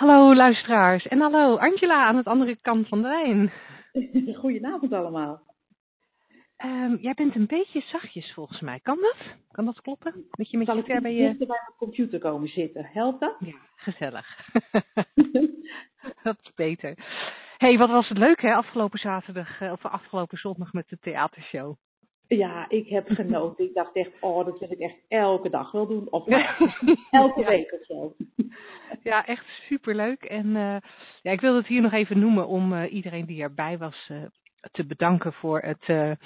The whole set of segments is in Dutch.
Hallo luisteraars en hallo Angela aan het andere kant van de lijn. Goedenavond allemaal. Um, jij bent een beetje zachtjes volgens mij. Kan dat? Kan dat kloppen? Moet je met Zal je ik bij je... bij mijn computer komen zitten? Helpt dat? Ja, gezellig. dat is beter. hey, wat was het leuk hè, afgelopen zaterdag, eh, of afgelopen zondag met de theatershow. Ja, ik heb genoten. Ik dacht echt, oh, dat wil ik echt elke dag wel doen. Of elke Ja. week of zo. Ja, echt superleuk. En uh, ja, ik wil het hier nog even noemen om uh, iedereen die erbij was uh, te bedanken voor het,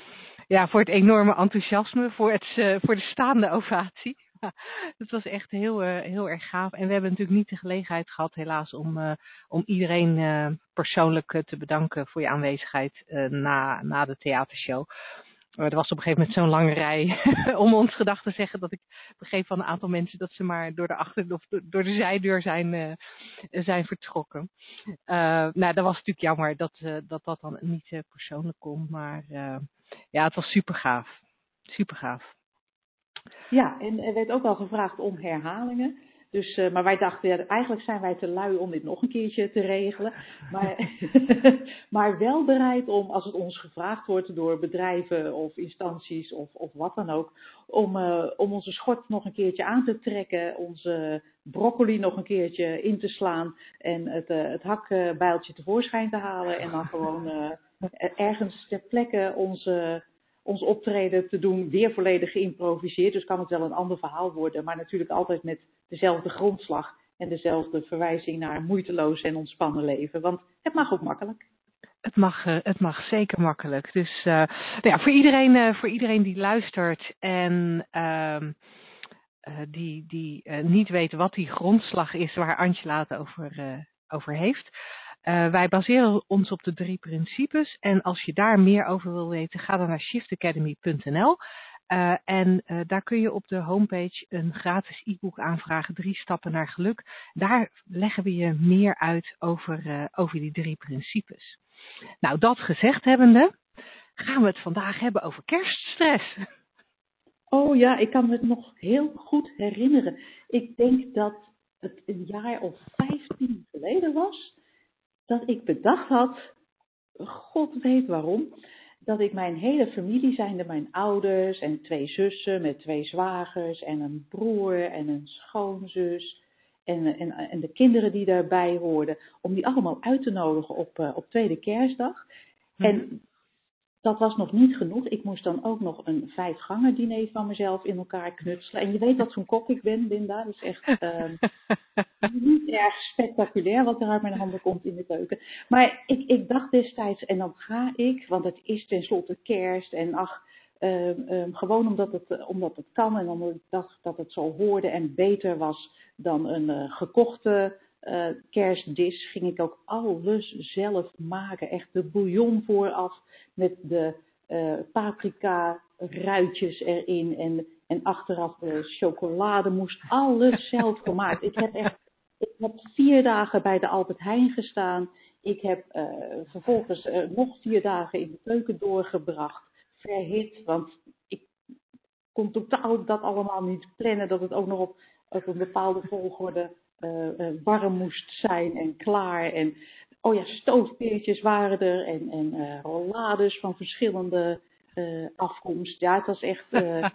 ja, voor het enorme enthousiasme, voor, het, voor de staande ovatie. Het was echt heel, heel erg gaaf. En we hebben natuurlijk niet de gelegenheid gehad, helaas, om, om iedereen persoonlijk te bedanken voor je aanwezigheid na, na de theatershow. Maar er was op een gegeven moment zo'n lange rij om ons gedacht te zeggen dat ik begreep van een aantal mensen dat ze maar door de achter of door de zijdeur zijn, uh, zijn vertrokken. Uh, nou, dat was natuurlijk jammer dat uh, dat, dat dan niet persoonlijk kon, maar ja, het was super gaaf. Super gaaf. Ja, en er werd ook al gevraagd om herhalingen. Dus, uh, maar wij dachten, ja, eigenlijk zijn wij te lui om dit nog een keertje te regelen. Maar, maar wel bereid om, als het ons gevraagd wordt door bedrijven of instanties of, of wat dan ook, om, uh, om onze schort nog een keertje aan te trekken, onze broccoli nog een keertje in te slaan en het, uh, het hakbijltje tevoorschijn te halen en dan gewoon ergens ter plekke onze ons optreden te doen, weer volledig geïmproviseerd. Dus kan het wel een ander verhaal worden, maar natuurlijk altijd met dezelfde grondslag en dezelfde verwijzing naar moeiteloos en ontspannen leven. Want het mag ook makkelijk. Het mag, uh, het mag zeker makkelijk. Dus uh, nou ja, voor, iedereen, uh, voor iedereen die luistert en die, die niet weet wat die grondslag is waar Angela het over, over heeft. Uh, wij baseren ons op de drie principes en als je daar meer over wil weten, ga dan naar shiftacademy.nl. Uh, en uh, daar kun je op de homepage een gratis e-book aanvragen, drie stappen naar geluk. Daar leggen we je meer uit over, over die drie principes. Nou, dat gezegd hebbende, gaan we het vandaag hebben over kerststress. Oh ja, ik kan me het nog heel goed herinneren. Ik denk dat het een jaar of vijftien geleden was dat ik bedacht had, God weet waarom, dat ik mijn hele familie, zijnde mijn ouders en twee zussen met twee zwagers en een broer en een schoonzus en, en, en de kinderen die daarbij hoorden, om die allemaal uit te nodigen op, uh, op tweede kerstdag. Mm. En dat was nog niet genoeg. Ik moest dan ook nog een vijfgangen diner van mezelf in elkaar knutselen. En je weet wat zo'n kok ik ben, Linda. Dat is echt uh, niet erg spectaculair wat er uit mijn handen komt in de keuken. Maar ik, ik dacht destijds, en dan ga ik, want het is tenslotte kerst. En ach, um, um, gewoon omdat het, omdat het kan en omdat ik dacht dat het zo hoorde en beter was dan een uh, gekochte uh, kerstdis ging ik ook alles zelf maken. Echt de bouillon vooraf met de uh, paprika ruitjes erin en, en achteraf de chocolade moest alles zelf gemaakt. Ik heb echt ik heb vier dagen bij de Albert Heijn gestaan. Ik heb uh, vervolgens nog vier dagen in de keuken doorgebracht. Verhit, want ik kon totaal dat allemaal niet plannen. Dat het ook nog op, op een bepaalde volgorde warm moest zijn en klaar. En oh ja, stoofpeertjes waren er en, en uh, rollades van verschillende uh, afkomst. Ja, het was echt uh.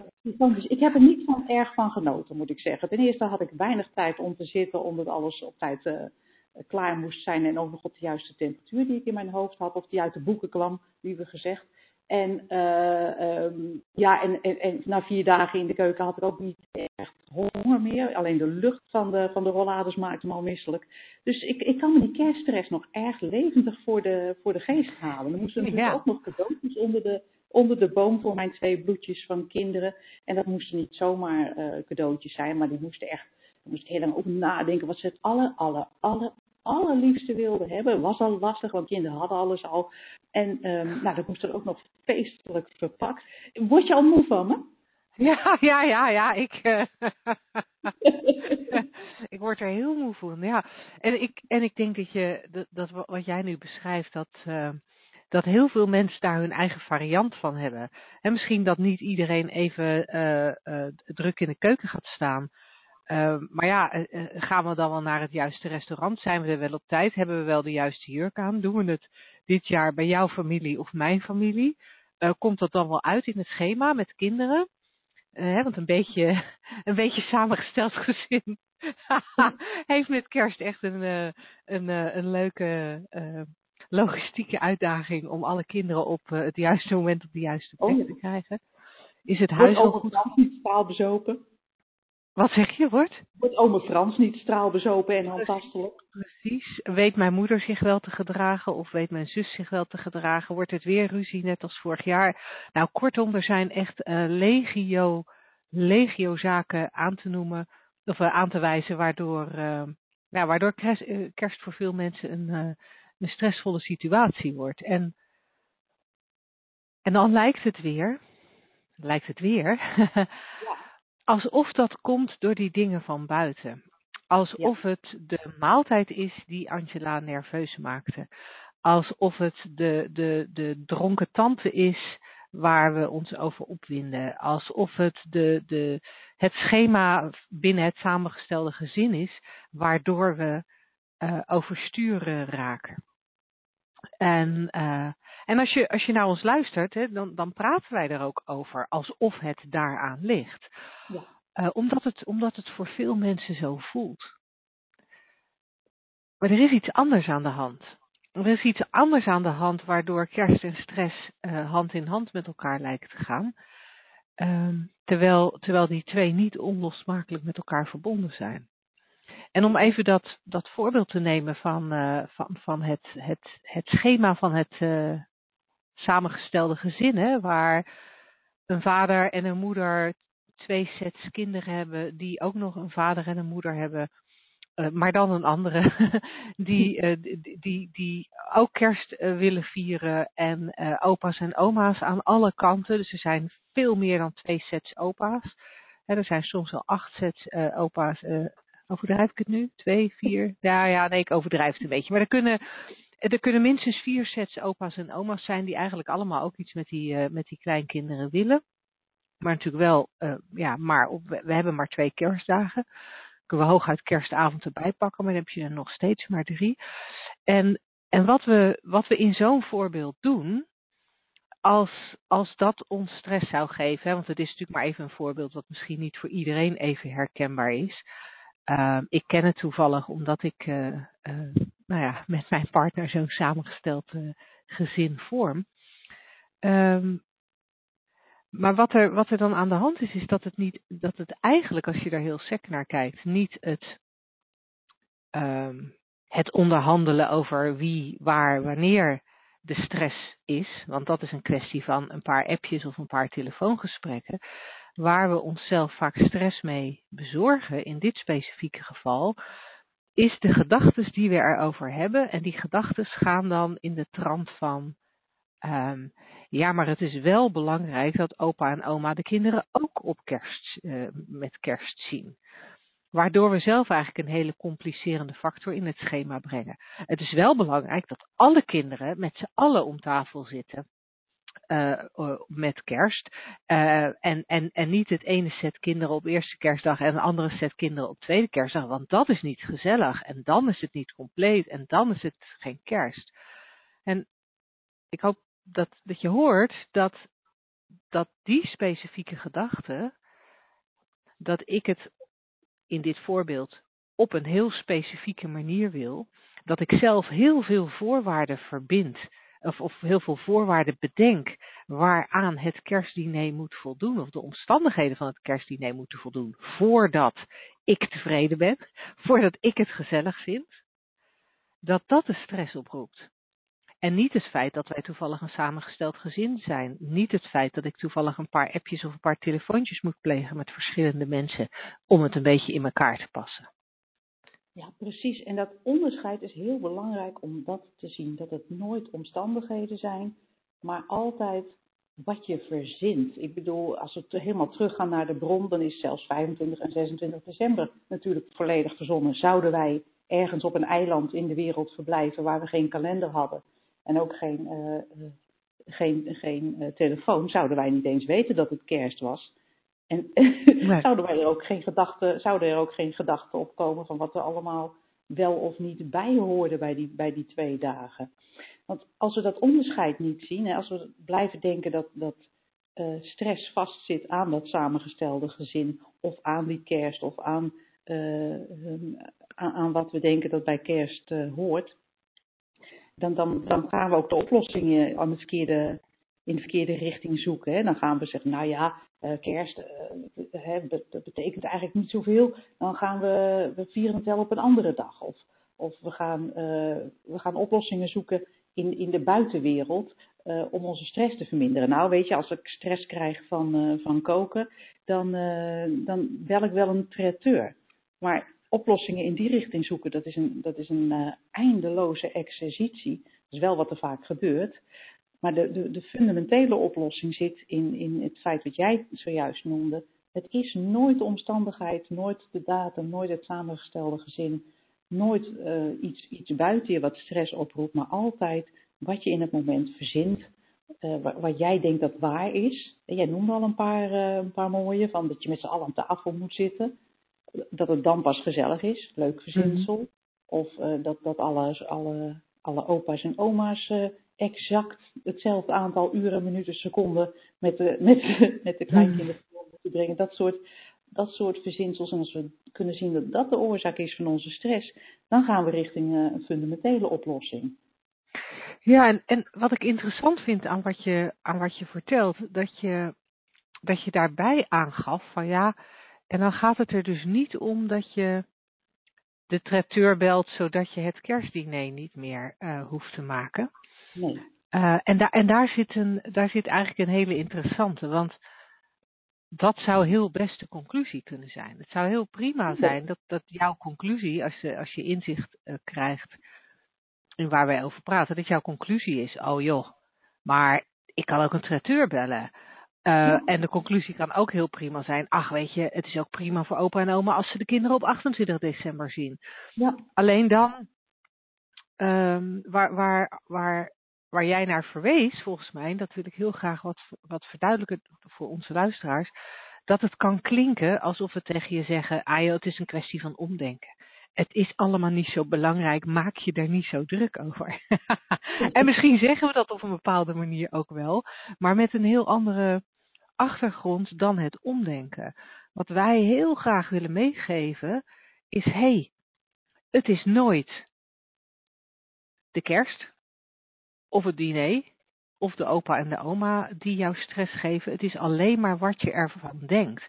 Ik heb er niet van erg van genoten, moet ik zeggen. Ten eerste had ik weinig tijd om te zitten, omdat alles op tijd uh, klaar moest zijn en ook nog op de juiste temperatuur die ik in mijn hoofd had, of die uit de boeken kwam, liever gezegd. En, uh, um, ja, en, en, en na vier dagen in de keuken had ik ook niet echt honger meer. Alleen de lucht van de, van de rollades maakte me al misselijk. Dus ik, ik kan me die kerststress nog erg levendig voor de, voor de geest halen. Er moesten natuurlijk ja. ook nog cadeautjes onder de, onder de boom voor mijn twee bloedjes van kinderen. En dat moesten niet zomaar uh, cadeautjes zijn, maar die moesten echt, daar moest ik heel lang over nadenken. Wat ze het aller, aller, aller, allerliefste wilde hebben. Was al lastig, want kinderen hadden alles al. En um, nou, dat moest er ook nog feestelijk verpakt. Word je al moe van me? Ja, ja, ja, ja. Ik, uh, ik word er heel moe van. Ja. En, ik, en ik denk dat, je, dat, wat jij nu beschrijft, dat, uh, dat heel veel mensen daar hun eigen variant van hebben. En misschien dat niet iedereen even uh, druk in de keuken gaat staan. Maar ja, gaan we dan wel naar het juiste restaurant? Zijn we er wel op tijd? Hebben we wel de juiste jurk aan? Doen we het dit jaar bij jouw familie of mijn familie? komt dat dan wel uit in het schema met kinderen? Uh, want een beetje, een beetje samengesteld gezin heeft met kerst echt een, een, een leuke logistieke uitdaging om alle kinderen op het juiste moment op de juiste plek oh, te krijgen. Is het huis al goed? niet straalbezopen? Wat zeg je, wordt? Wordt ome Frans niet straalbezopen en handtastelijk? Precies. Weet mijn moeder zich wel te gedragen of weet mijn zus zich wel te gedragen? Wordt het weer ruzie net als vorig jaar? Nou, kortom, er zijn echt uh, legio, legio zaken aan te noemen of uh, aan te wijzen waardoor, uh, ja, waardoor kerst, kerst, voor veel mensen een, een stressvolle situatie wordt. En, en dan lijkt het weer, lijkt het weer, ja. Alsof dat komt door die dingen van buiten. Alsof ja. het de maaltijd is die Angela nerveus maakte. Alsof het de, de, de dronken tante is waar we ons over opwinden. Alsof het de, de, het schema binnen het samengestelde gezin is waardoor we uh, oversturen raken. En, uh, en als, je, als je naar ons luistert, hè, dan, dan praten wij er ook over alsof het daaraan ligt. Ja. Uh, omdat, het, omdat het voor veel mensen zo voelt. Maar er is iets anders aan de hand. Er is iets anders aan de hand waardoor kerst en stress uh, hand in hand met elkaar lijken te gaan. Uh, terwijl, terwijl die twee niet onlosmakelijk met elkaar verbonden zijn. En om even dat, dat voorbeeld te nemen van, uh, van, van het, het, het schema van het uh, samengestelde gezin, hè, waar een vader en een moeder twee sets kinderen hebben, die ook nog een vader en een moeder hebben, uh, maar dan een andere, die, die, die, die ook kerst willen vieren en opa's en oma's aan alle kanten. Dus er zijn veel meer dan twee sets opa's. Hè, er zijn soms wel acht sets opa's Overdrijf ik het nu? Twee, vier? Ja, ja, nee, ik overdrijf het een beetje. Maar er kunnen, er kunnen minstens vier sets opa's en oma's zijn die eigenlijk allemaal ook iets met die, uh, met die kleinkinderen willen. Maar natuurlijk wel, uh, ja, maar we hebben maar twee kerstdagen. Kunnen we hooguit kerstavond erbij pakken, maar dan heb je er nog steeds maar drie. En, en wat, we, wat we in zo'n voorbeeld doen, als, als dat ons stress zou geven, want het is natuurlijk maar even een voorbeeld wat misschien niet voor iedereen even herkenbaar is. Uh, ik ken het toevallig omdat ik uh, nou ja, met mijn partner zo'n samengesteld gezin vorm. Um, maar wat er, wat er dan aan de hand is, is dat het, niet, dat het eigenlijk, als je daar heel sec naar kijkt, niet het, um, het onderhandelen over wie, waar, wanneer de stress is. Want dat is een kwestie van een paar appjes of een paar telefoongesprekken waar we onszelf vaak stress mee bezorgen, in dit specifieke geval, is de gedachten die we erover hebben. En die gedachten gaan dan in de trant van, um, ja, maar het is wel belangrijk dat opa en oma de kinderen ook op kerst, uh, met kerst zien. Waardoor we zelf eigenlijk een hele complicerende factor in het schema brengen. Het is wel belangrijk dat alle kinderen met z'n allen om tafel zitten uh, met kerst. Uh, en, en, en niet het ene set kinderen op eerste kerstdag en een andere set kinderen op tweede kerstdag. Want dat is niet gezellig. En dan is het niet compleet. En dan is het geen kerst. En ik hoop dat, dat je hoort dat, dat die specifieke gedachte, dat ik het in dit voorbeeld op een heel specifieke manier wil, dat ik zelf heel veel voorwaarden verbind of, of heel veel voorwaarden bedenk waaraan het kerstdiner moet voldoen, of de omstandigheden van het kerstdiner moeten voldoen, voordat ik tevreden ben, voordat ik het gezellig vind, dat dat de stress oproept. En niet het feit dat wij toevallig een samengesteld gezin zijn. Niet het feit dat ik toevallig een paar appjes of een paar telefoontjes moet plegen met verschillende mensen om het een beetje in elkaar te passen. Ja, precies. En dat onderscheid is heel belangrijk om dat te zien. Dat het nooit omstandigheden zijn, maar altijd wat je verzint. Ik bedoel, als we helemaal teruggaan naar de bron, dan is zelfs 25 en 26 december natuurlijk volledig verzonnen. Zouden wij ergens op een eiland in de wereld verblijven waar we geen kalender hadden en ook geen, uh, geen, geen uh, telefoon, zouden wij niet eens weten dat het kerst was. En nee. zouden, wij er ook geen gedachten, zouden er ook geen gedachten opkomen van wat er allemaal wel of niet bij hoorde bij die, bij die twee dagen. Want als we dat onderscheid niet zien, hè, als we blijven denken dat, dat uh, stress vastzit aan dat samengestelde gezin, of aan die kerst, of aan, uh, aan, aan, wat we denken dat bij kerst uh, hoort, dan, dan, dan gaan we ook de oplossingen aan het verkeerde, in de verkeerde richting zoeken. Hè. Dan gaan we zeggen, nou ja, kerst, hè, dat betekent eigenlijk niet zoveel. Dan gaan we, we vieren het wel op een andere dag. Of, of we, gaan, we gaan oplossingen zoeken in, in de buitenwereld om onze stress te verminderen. Nou, weet je, als ik stress krijg van, van koken, dan, dan bel ik wel een traiteur. Maar oplossingen in die richting zoeken, dat is een, dat is een eindeloze exercitie. Dat is wel wat er vaak gebeurt. Maar de, de, de fundamentele oplossing zit in, in het feit wat jij zojuist noemde. Het is nooit de omstandigheid, nooit de datum, nooit het samengestelde gezin, nooit uh, iets, iets buiten je wat stress oproept, maar altijd wat je in het moment verzint, uh, wat, jij denkt dat waar is. En jij noemde al een paar, uh, een paar mooie, van dat je met z'n allen aan tafel moet zitten, dat het dan pas gezellig is, leuk verzinsel. Mm -hmm. Of dat, dat alle, alle, alle opa's en oma's exact hetzelfde aantal uren, minuten, seconden met de, met, met de kleinkinderen moeten brengen. Dat soort dat soort verzinsels. En als we kunnen zien dat dat de oorzaak is van onze stress, dan gaan we richting uh, een fundamentele oplossing. Ja, en, en wat ik interessant vind aan wat je, aan wat je vertelt, dat je, dat je daarbij aangaf van ja, en dan gaat het er dus niet om dat je de traiteur belt zodat je het kerstdiner niet meer uh, hoeft te maken. Nee. Uh, en, da en daar, zit een, daar zit eigenlijk een hele interessante, want dat zou heel best de conclusie kunnen zijn. Het zou heel prima zijn dat, dat jouw conclusie, als je, als je inzicht uh, krijgt in waar wij over praten, dat jouw conclusie is, oh joh, maar ik kan ook een traiteur bellen. Uh, ja. En de conclusie kan ook heel prima zijn, ach weet je, het is ook prima voor opa en oma als ze de kinderen op 28 december zien. Ja. Alleen dan, um, waar, waar, waar waar jij naar verwees, volgens mij, dat wil ik heel graag wat, wat verduidelijken voor onze luisteraars, dat het kan klinken alsof we tegen je zeggen, ah joh, het is een kwestie van omdenken. Het is allemaal niet zo belangrijk, maak je daar niet zo druk over. en misschien zeggen we dat op een bepaalde manier ook wel, maar met een heel andere achtergrond dan het omdenken. Wat wij heel graag willen meegeven is, hé, hey, het is nooit de kerst, of het diner, of de opa en de oma die jou stress geven. Het is alleen maar wat je ervan denkt.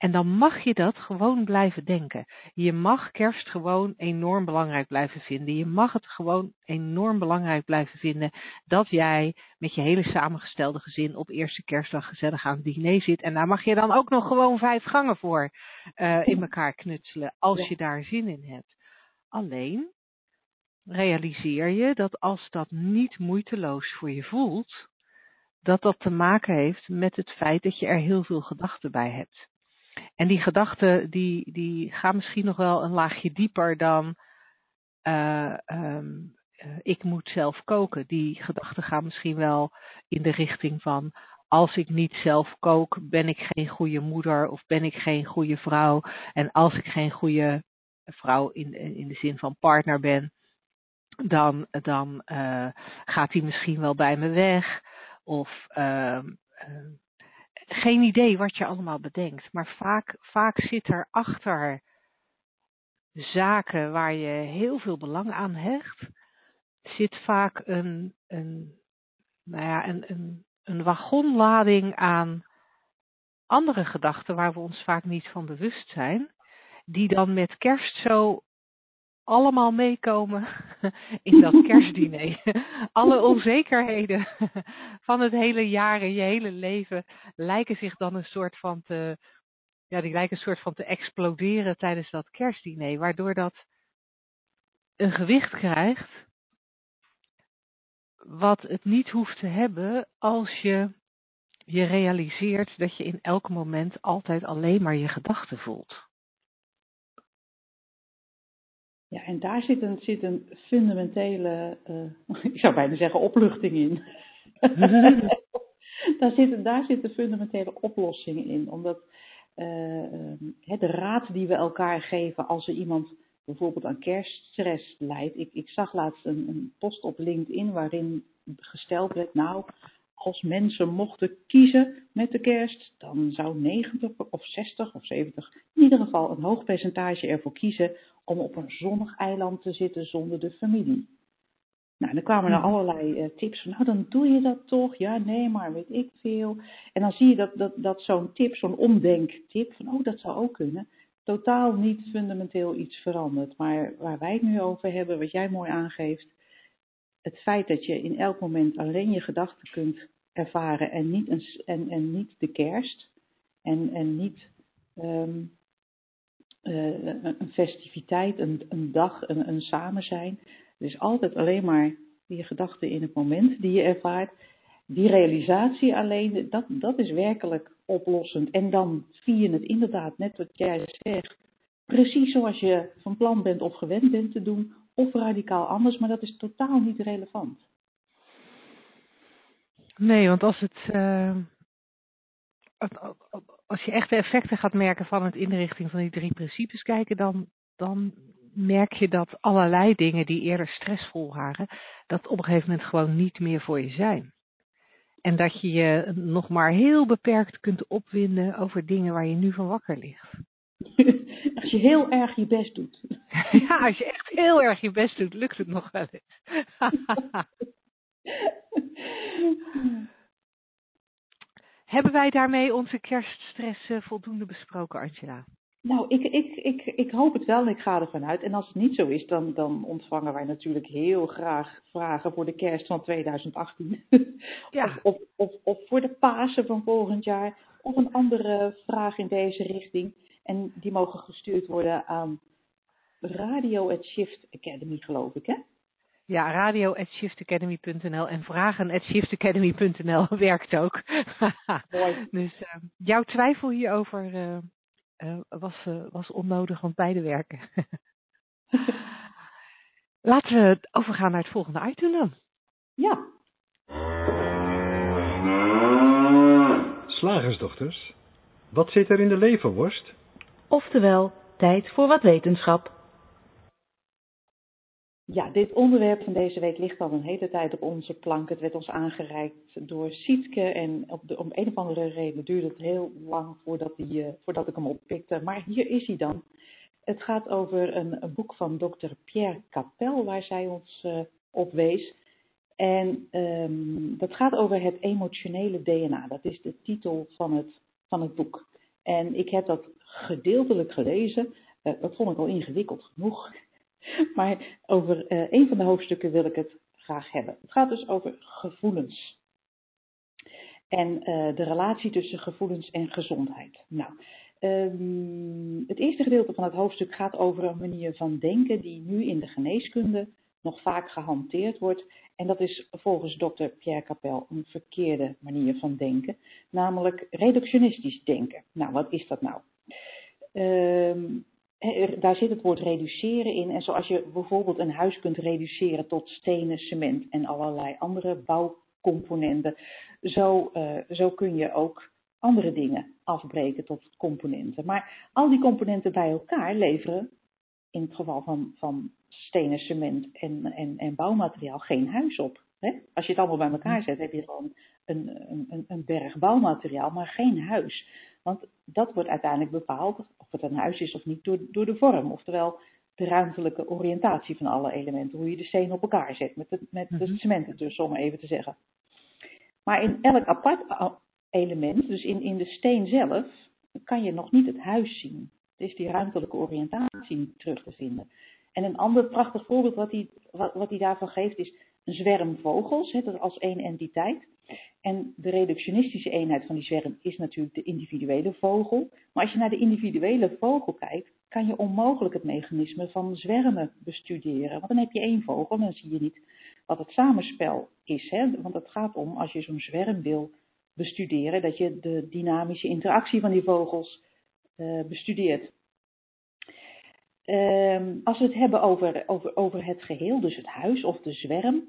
En dan mag je dat gewoon blijven denken. Je mag kerst gewoon enorm belangrijk blijven vinden. Je mag het gewoon enorm belangrijk blijven vinden dat jij met je hele samengestelde gezin op eerste kerstdag gezellig aan het diner zit. En daar mag je dan ook nog gewoon vijf gangen voor uh, in elkaar knutselen als je daar zin in hebt. Alleen, realiseer je dat als dat niet moeiteloos voor je voelt, dat dat te maken heeft met het feit dat je er heel veel gedachten bij hebt. En die gedachten die, die gaan misschien nog wel een laagje dieper dan uh, um, uh, ik moet zelf koken. Die gedachten gaan misschien wel in de richting van als ik niet zelf kook, ben ik geen goede moeder of ben ik geen goede vrouw. En als ik geen goede vrouw in, in de zin van partner ben, dan, dan uh, gaat hij misschien wel bij me weg. Of uh, uh, geen idee wat je allemaal bedenkt. Maar vaak, vaak zit er achter zaken waar je heel veel belang aan hecht, zit vaak een, een, nou ja, een, een, een wagonlading aan andere gedachten waar we ons vaak niet van bewust zijn, die dan met kerst zo allemaal meekomen in dat kerstdiner. Alle onzekerheden van het hele jaar en je hele leven lijken zich dan een soort van te, ja, die lijken een soort van te exploderen tijdens dat kerstdiner, waardoor dat een gewicht krijgt wat het niet hoeft te hebben als je je realiseert dat je in elk moment altijd alleen maar je gedachten voelt. Ja, en daar zit een, zit een fundamentele, uh, ik zou bijna zeggen, opluchting in. daar, zit, daar zit een fundamentele oplossing in. Omdat uh, de raad die we elkaar geven als er iemand bijvoorbeeld aan kerststress leidt. Ik, ik zag laatst een, een post op LinkedIn waarin gesteld werd, nou, als mensen mochten kiezen met de kerst, dan zou 90 of 60 of 70 in ieder geval een hoog percentage ervoor kiezen om op een zonnig eiland te zitten zonder de familie. Nou, dan kwamen er hmm. allerlei uh, tips van, nou dan doe je dat toch? Ja, nee, maar weet ik veel. En dan zie je dat, dat, dat zo'n tip, zo'n omdenktip, van oh, dat zou ook kunnen, totaal niet fundamenteel iets verandert. Maar waar wij het nu over hebben, wat jij mooi aangeeft, het feit dat je in elk moment alleen je gedachten kunt ervaren en niet, een, en, en niet de kerst en, en niet um, uh, een festiviteit, een, een dag, een, een samen zijn. Het is altijd alleen maar je gedachten in het moment die je ervaart. Die realisatie alleen, dat, dat is werkelijk oplossend. En dan zie je het inderdaad, net wat jij zegt, precies zoals je van plan bent of gewend bent te doen, of radicaal anders, maar dat is totaal niet relevant. Nee, want als het. Uh, als je echt de effecten gaat merken van het inrichting van die drie principes kijken, dan, dan merk je dat allerlei dingen die eerder stressvol waren, dat op een gegeven moment gewoon niet meer voor je zijn. En dat je je nog maar heel beperkt kunt opwinden over dingen waar je nu van wakker ligt. Als je heel erg je best doet. Ja, als je echt heel erg je best doet, lukt het nog wel eens. Hebben wij daarmee onze kerststress eh, voldoende besproken, Angela? Nou, ik, ik, ik, ik hoop het wel en ik ga ervan uit. En als het niet zo is, dan, dan ontvangen wij natuurlijk heel graag vragen voor de kerst van 2018. Ja. Of, of, of, of voor de Pasen van volgend jaar. Of een andere vraag in deze richting. En die mogen gestuurd worden aan radio at Shift Academy, geloof ik, hè? Ja, radio at shiftacademy.nl en vragen at shiftacademy.nl werkt ook. Mooi. dus uh, jouw twijfel hierover uh, uh, was, was onnodig, want beide werken. Laten we overgaan naar het volgende item dan. Ja. Slagersdochters, wat zit er in de leverworst? Oftewel, tijd voor wat wetenschap. Ja, dit onderwerp van deze week ligt al een hele tijd op onze plank. Het werd ons aangereikt door Sietke en op de, om een of andere reden duurde het heel lang voordat, die, uh, voordat ik hem oppikte. Maar hier is hij dan. Het gaat over een, boek van dokter Pierre Capel, waar zij ons uh, op wees. En um, dat gaat over het emotionele DNA. Dat is de titel van het, van het boek. En ik heb dat gedeeltelijk gelezen. Uh, dat vond ik al ingewikkeld genoeg. Maar over uh, een van de hoofdstukken wil ik het graag hebben. Het gaat dus over gevoelens. En uh, de relatie tussen gevoelens en gezondheid. Nou, um, het eerste gedeelte van het hoofdstuk gaat over een manier van denken die nu in de geneeskunde nog vaak gehanteerd wordt. En dat is volgens dokter Pierre Capel een verkeerde manier van denken, namelijk reductionistisch denken. Nou, wat is dat nou? Um, daar zit het woord reduceren in. En zoals je bijvoorbeeld een huis kunt reduceren tot stenen, cement en allerlei andere bouwcomponenten, zo, uh, zo kun je ook andere dingen afbreken tot componenten. Maar al die componenten bij elkaar leveren, in het geval van, van stenen, cement en, en, en bouwmateriaal, geen huis op. Hè? Als je het allemaal bij elkaar zet, heb je gewoon een, een, een berg bouwmateriaal, maar geen huis. Want dat wordt uiteindelijk bepaald, of het een huis is of niet, door, door de vorm. Oftewel de ruimtelijke oriëntatie van alle elementen. Hoe je de stenen op elkaar zet, met, de, met mm cement ertussen, om even te zeggen. Maar in elk apart element, dus in, in de steen zelf, kan je nog niet het huis zien. is die ruimtelijke oriëntatie niet terug te vinden. En een ander prachtig voorbeeld wat hij, wat, wat hij daarvan geeft is een zwerm vogels, hè, als één entiteit. En de reductionistische eenheid van die zwerm is natuurlijk de individuele vogel. Maar als je naar de individuele vogel kijkt, kan je onmogelijk het mechanisme van zwermen bestuderen. Want dan heb je één vogel en dan zie je niet wat het samenspel is. Hè? Want het gaat om, als je zo'n zwerm wil bestuderen, dat je de dynamische interactie van die vogels uh, bestudeert. Uh, als we het hebben over, over, over het geheel, dus het huis of de zwerm,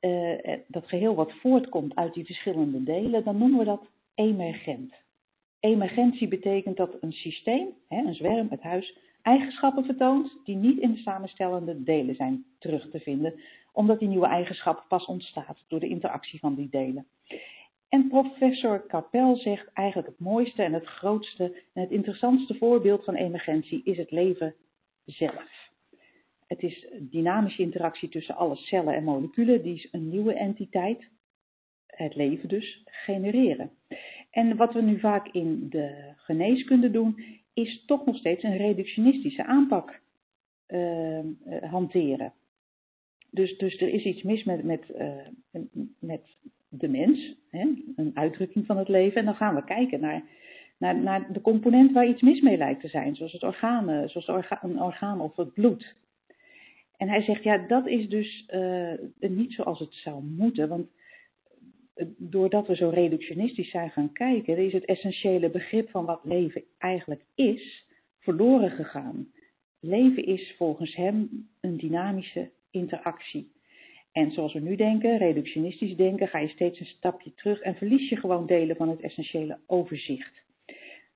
uh, dat geheel wat voortkomt uit die verschillende delen, dan noemen we dat emergent. Emergentie betekent dat een systeem, hè, een zwerm, het huis, eigenschappen vertoont die niet in de samenstellende delen zijn terug te vinden, omdat die nieuwe eigenschap pas ontstaat door de interactie van die delen. En professor Capel zegt eigenlijk het mooiste en het grootste en het interessantste voorbeeld van emergentie is het leven zelf. Het is dynamische interactie tussen alle cellen en moleculen die een nieuwe entiteit, het leven dus, genereren. En wat we nu vaak in de geneeskunde doen, is toch nog steeds een reductionistische aanpak uh, hanteren. Dus, dus er is iets mis met, met, uh, met de mens, hè, een uitdrukking van het leven. En dan gaan we kijken naar, naar, de component waar iets mis mee lijkt te zijn, zoals, het orgaan, zoals een orgaan of het bloed. En hij zegt, ja, dat is dus uh, niet zoals het zou moeten, want doordat we zo reductionistisch zijn gaan kijken, is het essentiële begrip van wat leven eigenlijk is, verloren gegaan. Leven is volgens hem een dynamische interactie. En zoals we nu denken, reductionistisch denken, ga je steeds een stapje terug en verlies je gewoon delen van het essentiële overzicht.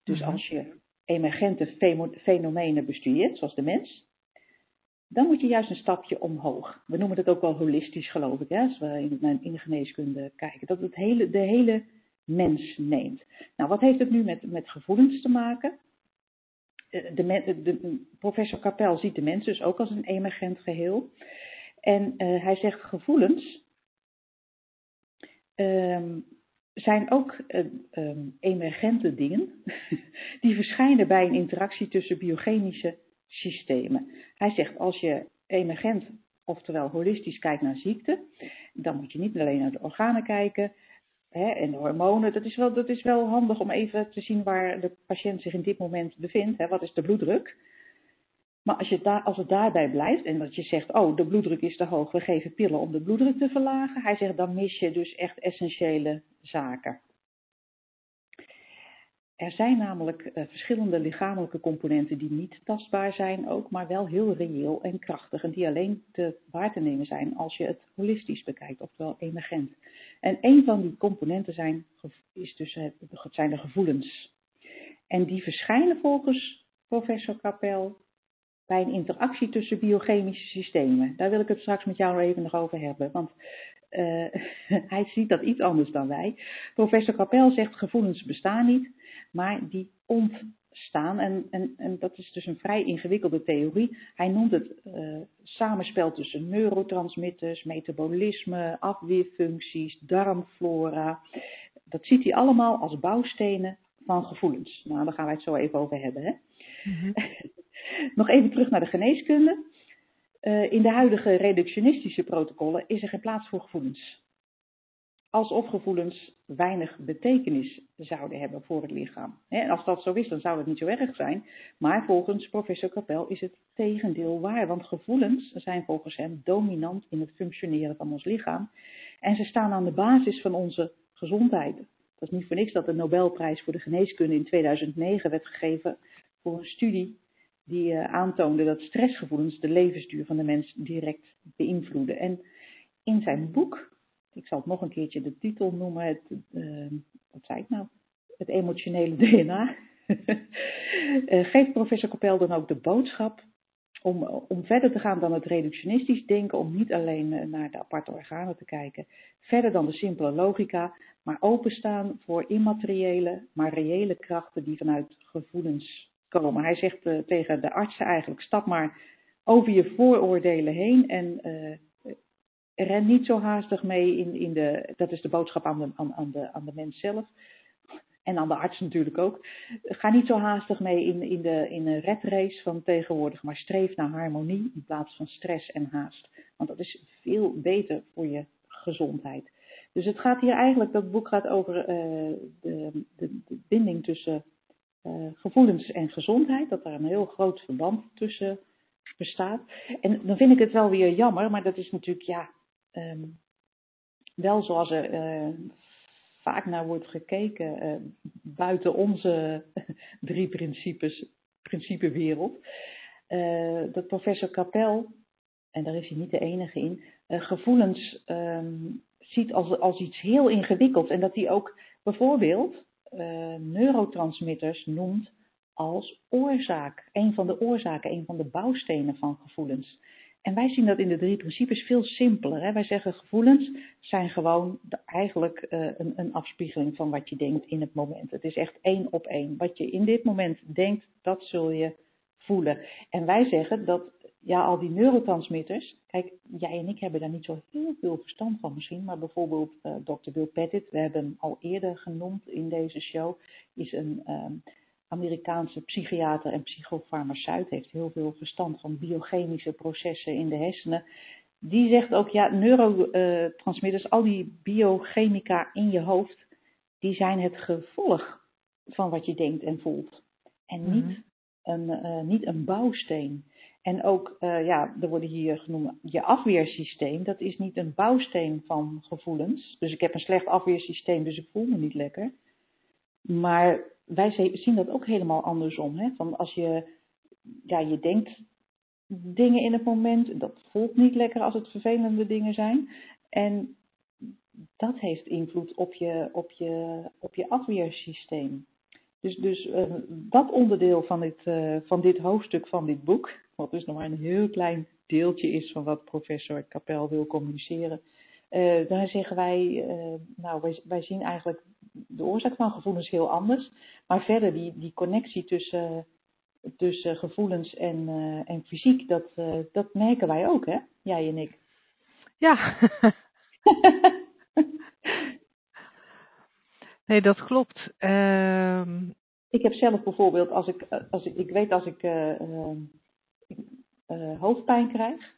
Dus als je emergente fenomenen bestudeert, zoals de mens, dan moet je juist een stapje omhoog. We noemen dat ook wel holistisch, geloof ik, hè, als we in, in de geneeskunde kijken. Dat het hele, de hele mens neemt. Nou, wat heeft het nu met, met gevoelens te maken? De, de, de, professor Kapel ziet de mens dus ook als een emergent geheel. En uh, hij zegt gevoelens um, zijn ook uh, um, emergente dingen die verschijnen bij een interactie tussen biochemische systemen. Hij zegt als je emergent, oftewel holistisch kijkt naar ziekte, dan moet je niet alleen naar de organen kijken hè, en de hormonen. Dat is, wel, dat is wel handig om even te zien waar de patiënt zich in dit moment bevindt. Hè. Wat is de bloeddruk? Maar als, je daar, als het daarbij blijft en dat je zegt, oh, de bloeddruk is te hoog, we geven pillen om de bloeddruk te verlagen. Hij zegt, dan mis je dus echt essentiële zaken. Er zijn namelijk uh, verschillende lichamelijke componenten die niet tastbaar zijn ook, maar wel heel reëel en krachtig en die alleen te waar te nemen zijn als je het holistisch bekijkt, oftewel emergent. En een van die componenten zijn, is dus het, zijn de gevoelens. En die verschijnen volgens professor Kapel bij een interactie tussen biochemische systemen. Daar wil ik het straks met jou even nog over hebben, want uh, hij ziet dat iets anders dan wij. Professor Kapel zegt gevoelens bestaan niet, maar die ontstaan. En, en, en dat is dus een vrij ingewikkelde theorie. Hij noemt het uh, samenspel tussen neurotransmitters, metabolisme, afweerfuncties, darmflora. Dat ziet hij allemaal als bouwstenen van gevoelens. Nou, daar gaan wij het zo even over hebben. Hè? Mm-hmm. Nog even terug naar de geneeskunde. Uh, in de huidige reductionistische protocollen is er geen plaats voor gevoelens alsof gevoelens weinig betekenis zouden hebben voor het lichaam. En als dat zo is, dan zou het niet zo erg zijn. Maar volgens professor Kapel is het tegendeel waar. Want gevoelens zijn volgens hem dominant in het functioneren van ons lichaam. En ze staan aan de basis van onze gezondheid. Dat is niet voor niks dat de Nobelprijs voor de geneeskunde in 2009 werd gegeven voor een studie die uh, aantoonde dat stressgevoelens de levensduur van de mens direct beïnvloeden. En in zijn boek ik zal het nog een keertje de titel noemen, het, uh, wat zei ik nou? Het emotionele DNA. uh, geeft professor Kapel dan ook de boodschap om, om verder te gaan dan het reductionistisch denken, om niet alleen naar de aparte organen te kijken, verder dan de simpele logica, maar openstaan voor immateriële, maar reële krachten die vanuit gevoelens komen. Hij zegt uh, tegen de artsen eigenlijk, stap maar over je vooroordelen heen en ren niet zo haastig mee in, in de, dat is de boodschap aan de, aan, aan, de, aan de mens zelf. En aan de arts natuurlijk ook. Ga niet zo haastig mee in, in, de, in een redrace van tegenwoordig, maar streef naar harmonie in plaats van stress en haast. Want dat is veel beter voor je gezondheid. Dus het gaat hier eigenlijk, dat boek gaat over uh, de, de, de, binding tussen uh, gevoelens en gezondheid, dat daar een heel groot verband tussen bestaat. En dan vind ik het wel weer jammer, maar dat is natuurlijk ja, um, wel zoals er uh, vaak naar wordt gekeken buiten onze drie principes, principewereld. dat professor Kapel, en daar is hij niet de enige in, gevoelens um, ziet als, als iets heel ingewikkelds. En dat hij ook bijvoorbeeld uh, neurotransmitters noemt als oorzaak. Een van de oorzaken, een van de bouwstenen van gevoelens. En wij zien dat in de drie principes veel simpeler. Hè? Wij zeggen gevoelens zijn gewoon eigenlijk uh, een, een afspiegeling van wat je denkt in het moment. Het is echt één op één. Wat je in dit moment denkt, dat zul je voelen. En wij zeggen dat ja, al die neurotransmitters. Kijk, jij en ik hebben daar niet zo heel veel verstand van misschien. Maar bijvoorbeeld uh, eh, Dr. Bill Pettit, we hebben hem al eerder genoemd in deze show, is een um, Amerikaanse psychiater en psychofarmaceut. Heeft heel veel verstand van biochemische processen in de hersenen. Die zegt ook, ja, neurotransmitters, al die biochemica in je hoofd, die zijn het gevolg van wat je denkt en voelt. En niet, mm een, uh, niet een bouwsteen. En ook, uh, ja, er worden hier genoemd, je afweersysteem, dat is niet een bouwsteen van gevoelens. Dus ik heb een slecht afweersysteem, dus ik voel me niet lekker. Maar wij zien dat ook helemaal andersom. Hè? Van als je, ja, je denkt dingen in het moment, dat voelt niet lekker als het vervelende dingen zijn. En dat heeft invloed op je, op je, op je afweersysteem. Dus, dus uh, dat onderdeel van dit, uh, van dit hoofdstuk van dit boek, wat dus nog maar een heel klein deeltje is van wat professor Kapel wil communiceren. Uh, dan zeggen wij, uh, nou, wij, wij, zien eigenlijk de oorzaak van gevoelens heel anders. Maar verder die, die connectie tussen, tussen gevoelens en, uh, en fysiek, dat, dat merken wij ook, hè? Jij en ik. Ja. nee, dat klopt. Uh... Ik heb zelf bijvoorbeeld, als ik, als ik, ik weet als ik uh, hoofdpijn krijg,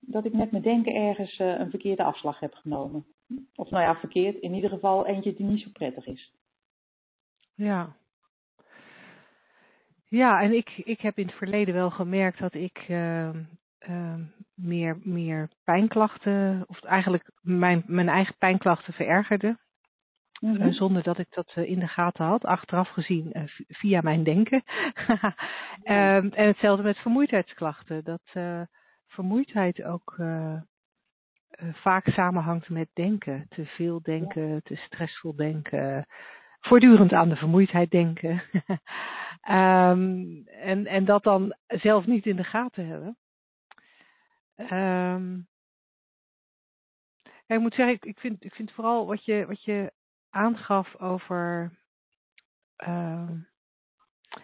dat ik met mijn denken ergens uh, een verkeerde afslag heb genomen. Of nou ja, verkeerd, in ieder geval eentje die niet zo prettig is. Ja. Ja, en ik, ik heb in het verleden wel gemerkt dat ik uh, uh, meer, meer pijnklachten, of eigenlijk mijn, mijn eigen pijnklachten verergerde. Mm -hmm. zonder dat ik dat in de gaten had, achteraf gezien via mijn denken. Ehm, en hetzelfde met vermoeidheidsklachten. Dat vermoeidheid ook vaak samenhangt met denken. Te veel denken, ja. te stressvol denken, voortdurend aan de vermoeidheid denken. um, en, en dat dan zelf niet in de gaten hebben. Um, ja, ik moet zeggen, ik, ik, vind, ik vind vooral wat je, wat je aangaf over uh,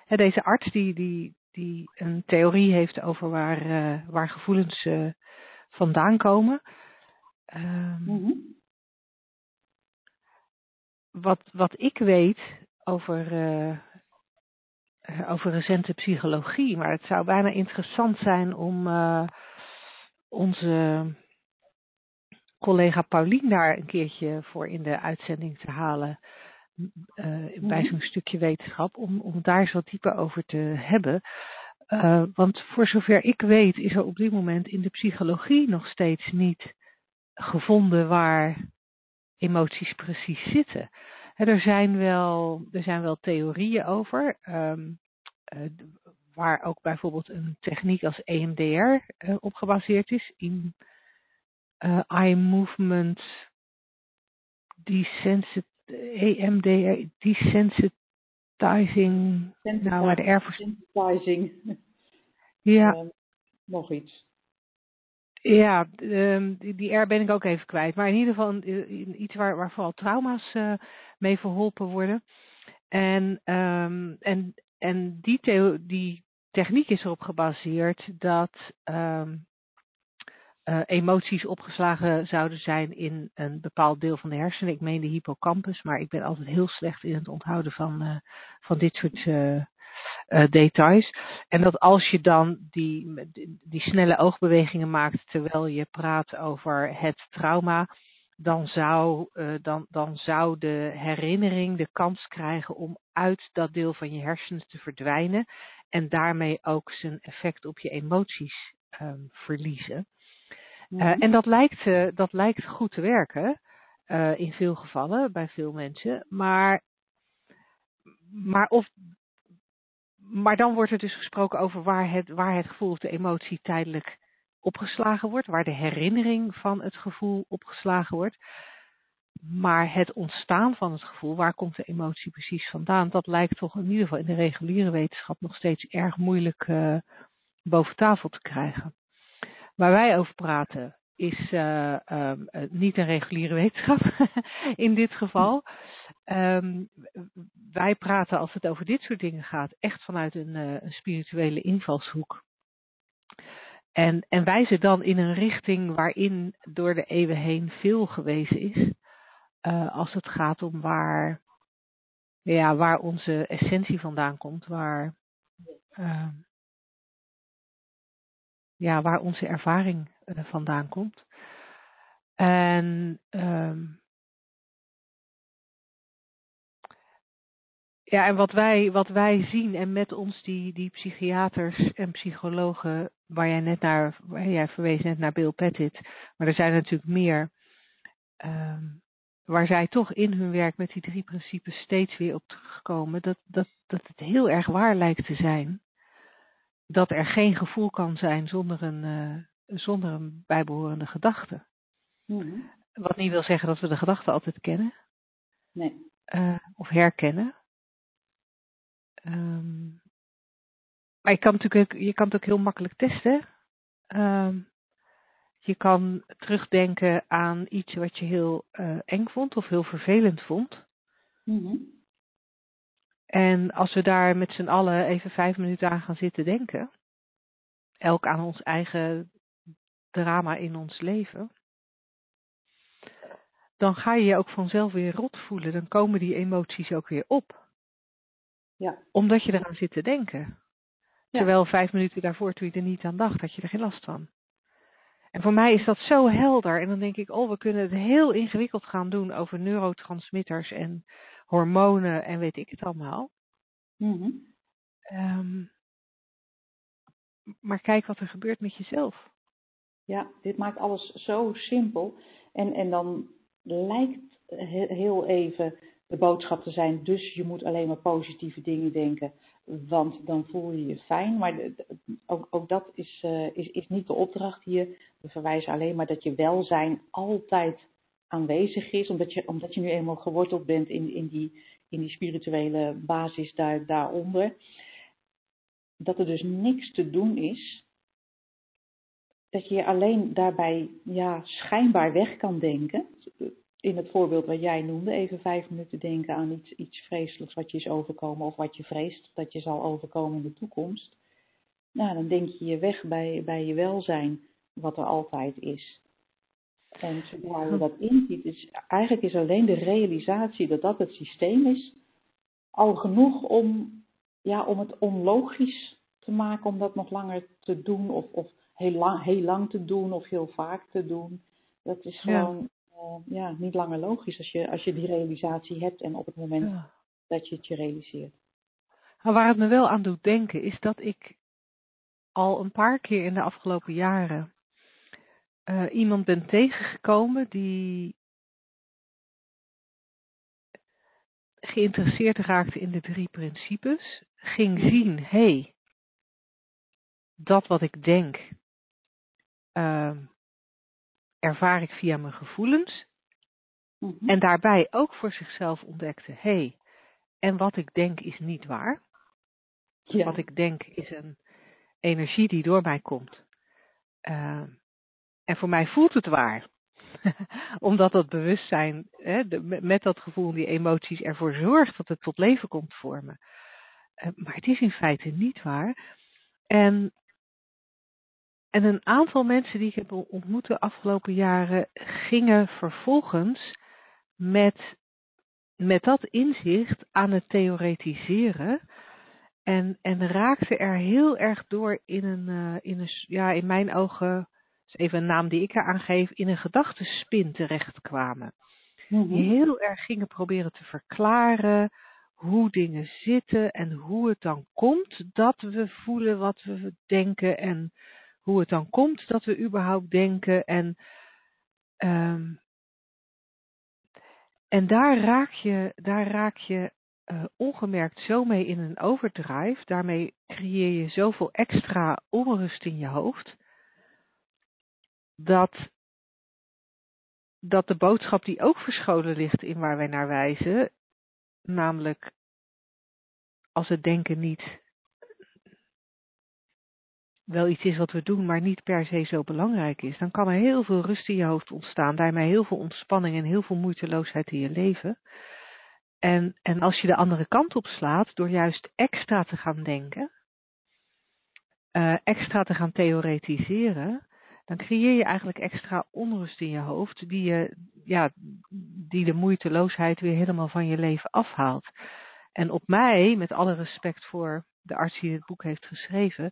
deze arts die, die, die een theorie heeft over waar, uh, waar gevoelens uh, vandaan komen. Mm -hmm. wat, wat ik weet over, uh, over recente psychologie, maar het zou bijna interessant zijn om onze collega Paulien daar een keertje voor in de uitzending te halen. Uh, bij zo'n stukje wetenschap, om, om daar zo dieper over te hebben. Uh, want voor zover ik weet, is er op dit moment in de psychologie nog steeds niet gevonden waar emoties precies zitten. En er, zijn wel, er zijn wel theorieën over, um, uh, waar ook bijvoorbeeld een techniek als EMDR op gebaseerd is, in uh, eye movement desensit EMDR desensitizing. Nou, maar de Desensitizing. Ja. Uh, nog iets. Ja, um, die, die R ben ik ook even kwijt. Maar in ieder geval iets waar, waar vooral trauma's uh, mee verholpen worden. En, um, en, en die, die techniek is erop gebaseerd dat um, uh, emoties opgeslagen zouden zijn in een bepaald deel van de hersenen. Ik meen de hippocampus, maar ik ben altijd heel slecht in het onthouden van, uh, van dit soort uh, details. En dat als je dan die, die snelle oogbewegingen maakt terwijl je praat over het trauma, dan zou, dan, dan zou de herinnering de kans krijgen om uit dat deel van je hersens te verdwijnen en daarmee ook zijn effect op je emoties um, verliezen. Uh, mm-hmm. en dat lijkt, uh, dat lijkt goed te werken in veel gevallen bij veel mensen, maar, maar of maar dan wordt er dus gesproken over waar het, waar het gevoel of de emotie tijdelijk opgeslagen wordt, waar de herinnering van het gevoel opgeslagen wordt. Maar het ontstaan van het gevoel, waar komt de emotie precies vandaan, dat lijkt toch in ieder geval in de reguliere wetenschap nog steeds erg moeilijk uh, boven tafel te krijgen. Waar wij over praten is uh, um, niet een reguliere wetenschap in dit geval. Um, wij praten als het over dit soort dingen gaat echt vanuit een, uh, een spirituele invalshoek. En, en wijzen dan in een richting waarin door de eeuwen heen veel gewezen is. Als het gaat om waar, ja, waar onze essentie vandaan komt, waar, uh, ja, waar onze ervaring uh, vandaan komt. En um, Ja, en wat wij, wat wij zien en met ons die, die psychiaters en psychologen, waar jij net naar, waar jij verwees net naar Bill Pettit, maar er zijn natuurlijk meer, um, waar zij toch in hun werk met die drie principes steeds weer op terugkomen, dat, dat, dat het heel erg waar lijkt te zijn dat er geen gevoel kan zijn zonder een, uh, zonder een bijbehorende gedachte. Mm-hmm. Wat niet wil zeggen dat we de gedachte altijd kennen. Nee. Uh, of herkennen. Um, maar je kan, natuurlijk, je kan het ook heel makkelijk testen. Um, je kan terugdenken aan iets wat je heel uh, eng vond of heel vervelend vond. Mm-hmm. En als we daar met z'n allen even vijf minuten aan gaan zitten denken, elk aan ons eigen drama in ons leven, dan ga je je ook vanzelf weer rot voelen. Dan komen die emoties ook weer op. Ja. Omdat je eraan zit te denken. Terwijl vijf minuten daarvoor, toen je er niet aan dacht, had je er geen last van. En voor mij is dat zo helder. En dan denk ik, oh, we kunnen het heel ingewikkeld gaan doen over neurotransmitters en hormonen en weet ik het allemaal. Mm-hmm. Um, maar kijk wat er gebeurt met jezelf. Ja, dit maakt alles zo simpel. En, en dan lijkt heel even de boodschap te zijn. Dus je moet alleen maar positieve dingen denken, want dan voel je je fijn. Maar ook, ook dat is, uh, is, is niet de opdracht hier. We verwijzen alleen maar dat je welzijn altijd aanwezig is, omdat je, omdat je nu eenmaal geworteld bent in, in, die, in die spirituele basis daar, daaronder. Dat er dus niks te doen is. Dat je alleen daarbij ja, schijnbaar weg kan denken in het voorbeeld wat jij noemde, even vijf minuten denken aan iets, iets vreselijks wat je is overkomen of wat je vreest dat je zal overkomen in de toekomst. Nou, dan denk je je weg bij, bij je welzijn, wat er altijd is. En zodra je dat inziet, is eigenlijk is alleen de realisatie dat dat het systeem is, al genoeg om, ja, om het onlogisch te maken om dat nog langer te doen of, of heel, lang, heel lang te doen of heel vaak te doen. Dat is gewoon uh, ja, niet langer logisch als je, als je die realisatie hebt en op het moment ja. dat je het je realiseert. Maar waar het me wel aan doet denken is dat ik al een paar keer in de afgelopen jaren uh, iemand ben tegengekomen die geïnteresseerd raakte in de drie principes, ging zien, hé, hey, dat wat ik denk, uh, ervaar ik via mijn gevoelens. Mm-hmm. En daarbij ook voor zichzelf ontdekte, hé, hey, en wat ik denk is niet waar. Ja. Wat ik denk is een energie die door mij komt. Uh, en voor mij voelt het waar. Omdat dat bewustzijn, hè, met dat gevoel, die emoties ervoor zorgt dat het tot leven komt vormen. Uh, maar het is in feite niet waar. En en een aantal mensen die ik heb ontmoet de afgelopen jaren gingen vervolgens met, met dat inzicht aan het theoretiseren. En, en raakten er heel erg door in een, uh, in een, ja, in mijn ogen is even een naam die ik eraan geef, in een gedachtenspin terechtkwamen. Mhm. Die heel erg gingen proberen te verklaren hoe dingen zitten en hoe het dan komt dat we voelen wat we denken en hoe het dan komt dat we überhaupt denken en ehm, en daar raak je, daar raak je eh, ongemerkt zo mee in een overdrive. Daarmee creëer je zoveel extra onrust in je hoofd. Dat, dat de boodschap die ook verscholen ligt in waar wij naar wijzen, namelijk als het denken niet wel iets is wat we doen, maar niet per se zo belangrijk is, dan kan er heel veel rust in je hoofd ontstaan, daarmee heel veel ontspanning en heel veel moeiteloosheid in je leven. En, en als je de andere kant op slaat, door juist extra te gaan denken, uh, extra te gaan theoretiseren, dan creëer je eigenlijk extra onrust in je hoofd, die, je, ja, die de moeiteloosheid weer helemaal van je leven afhaalt. En op mij, met alle respect voor de arts die dit boek heeft geschreven,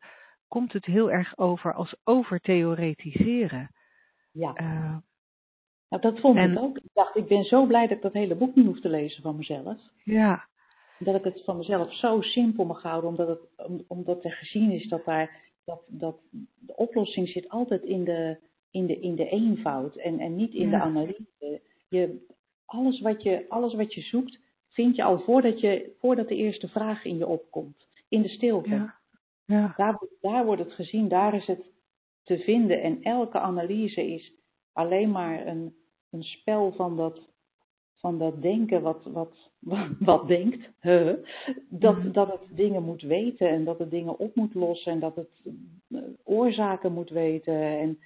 komt het heel erg over als overtheoretiseren. Ja. Uh, nou, dat vond en- ik ook. Ik dacht, ik ben zo blij dat ik dat hele boek niet hoef te lezen van mezelf. ja, Dat ik het van mezelf zo simpel mag houden, omdat, het, om- omdat er gezien is dat, daar, dat, dat de oplossing zit altijd in de, in de, in de eenvoud en, en niet in de analyse. Je, alles, wat je, alles wat je zoekt, vind je al voordat, je, voordat de eerste vraag in je opkomt. In de stilte. ja, ja, Daar, wordt- daar wordt het gezien, daar is het te vinden. En elke analyse is alleen maar een, een spel van dat, van dat denken wat, wat, wat, wat denkt. Huh. Dat, Mhm. dat het dingen moet weten en dat het dingen op moet lossen en dat het eh, oorzaken moet weten en,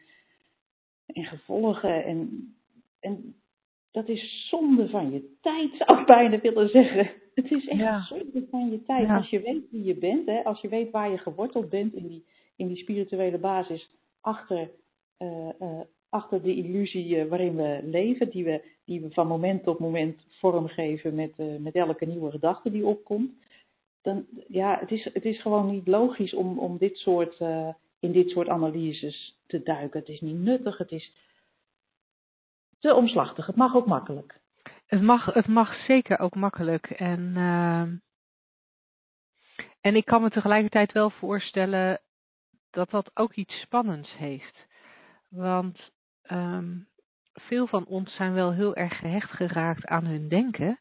en gevolgen. En, en dat is zonde van je tijd, zou ik bijna willen zeggen. Het is echt Ja. zonde van je tijd. Ja. Als je weet wie je bent, hè, als je weet waar je geworteld bent in die, in die spirituele basis, achter, eh, eh, achter de illusie eh, waarin we leven, die we, die we van moment tot moment vormgeven met, eh, met elke nieuwe gedachte die opkomt. Dan, ja, het is, het is gewoon niet logisch om, om dit soort, eh, in dit soort analyses te duiken. Het is niet nuttig, het is te omslachtig. Het mag ook makkelijk. Het mag, het mag zeker ook makkelijk. En, en ik kan me tegelijkertijd wel voorstellen dat dat ook iets spannends heeft. Want ehm, veel van ons zijn wel heel erg gehecht geraakt aan hun denken.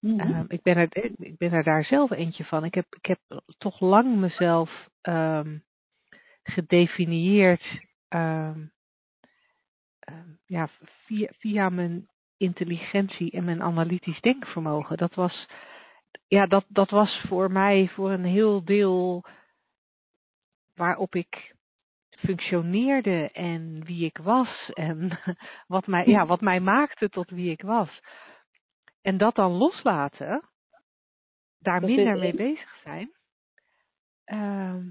Mhm. Ehm, ik, ben er, ik ben er daar zelf eentje van. Ik heb, ik heb toch lang mezelf ehm, gedefinieerd ja, via, via mijn intelligentie en mijn analytisch denkvermogen. Dat was, ja, dat, dat was voor mij voor een heel deel waarop ik functioneerde en wie ik was en wat mij, ja, wat mij maakte tot wie ik was. En dat dan loslaten, daar Dat minder mee bezig zijn, ehm,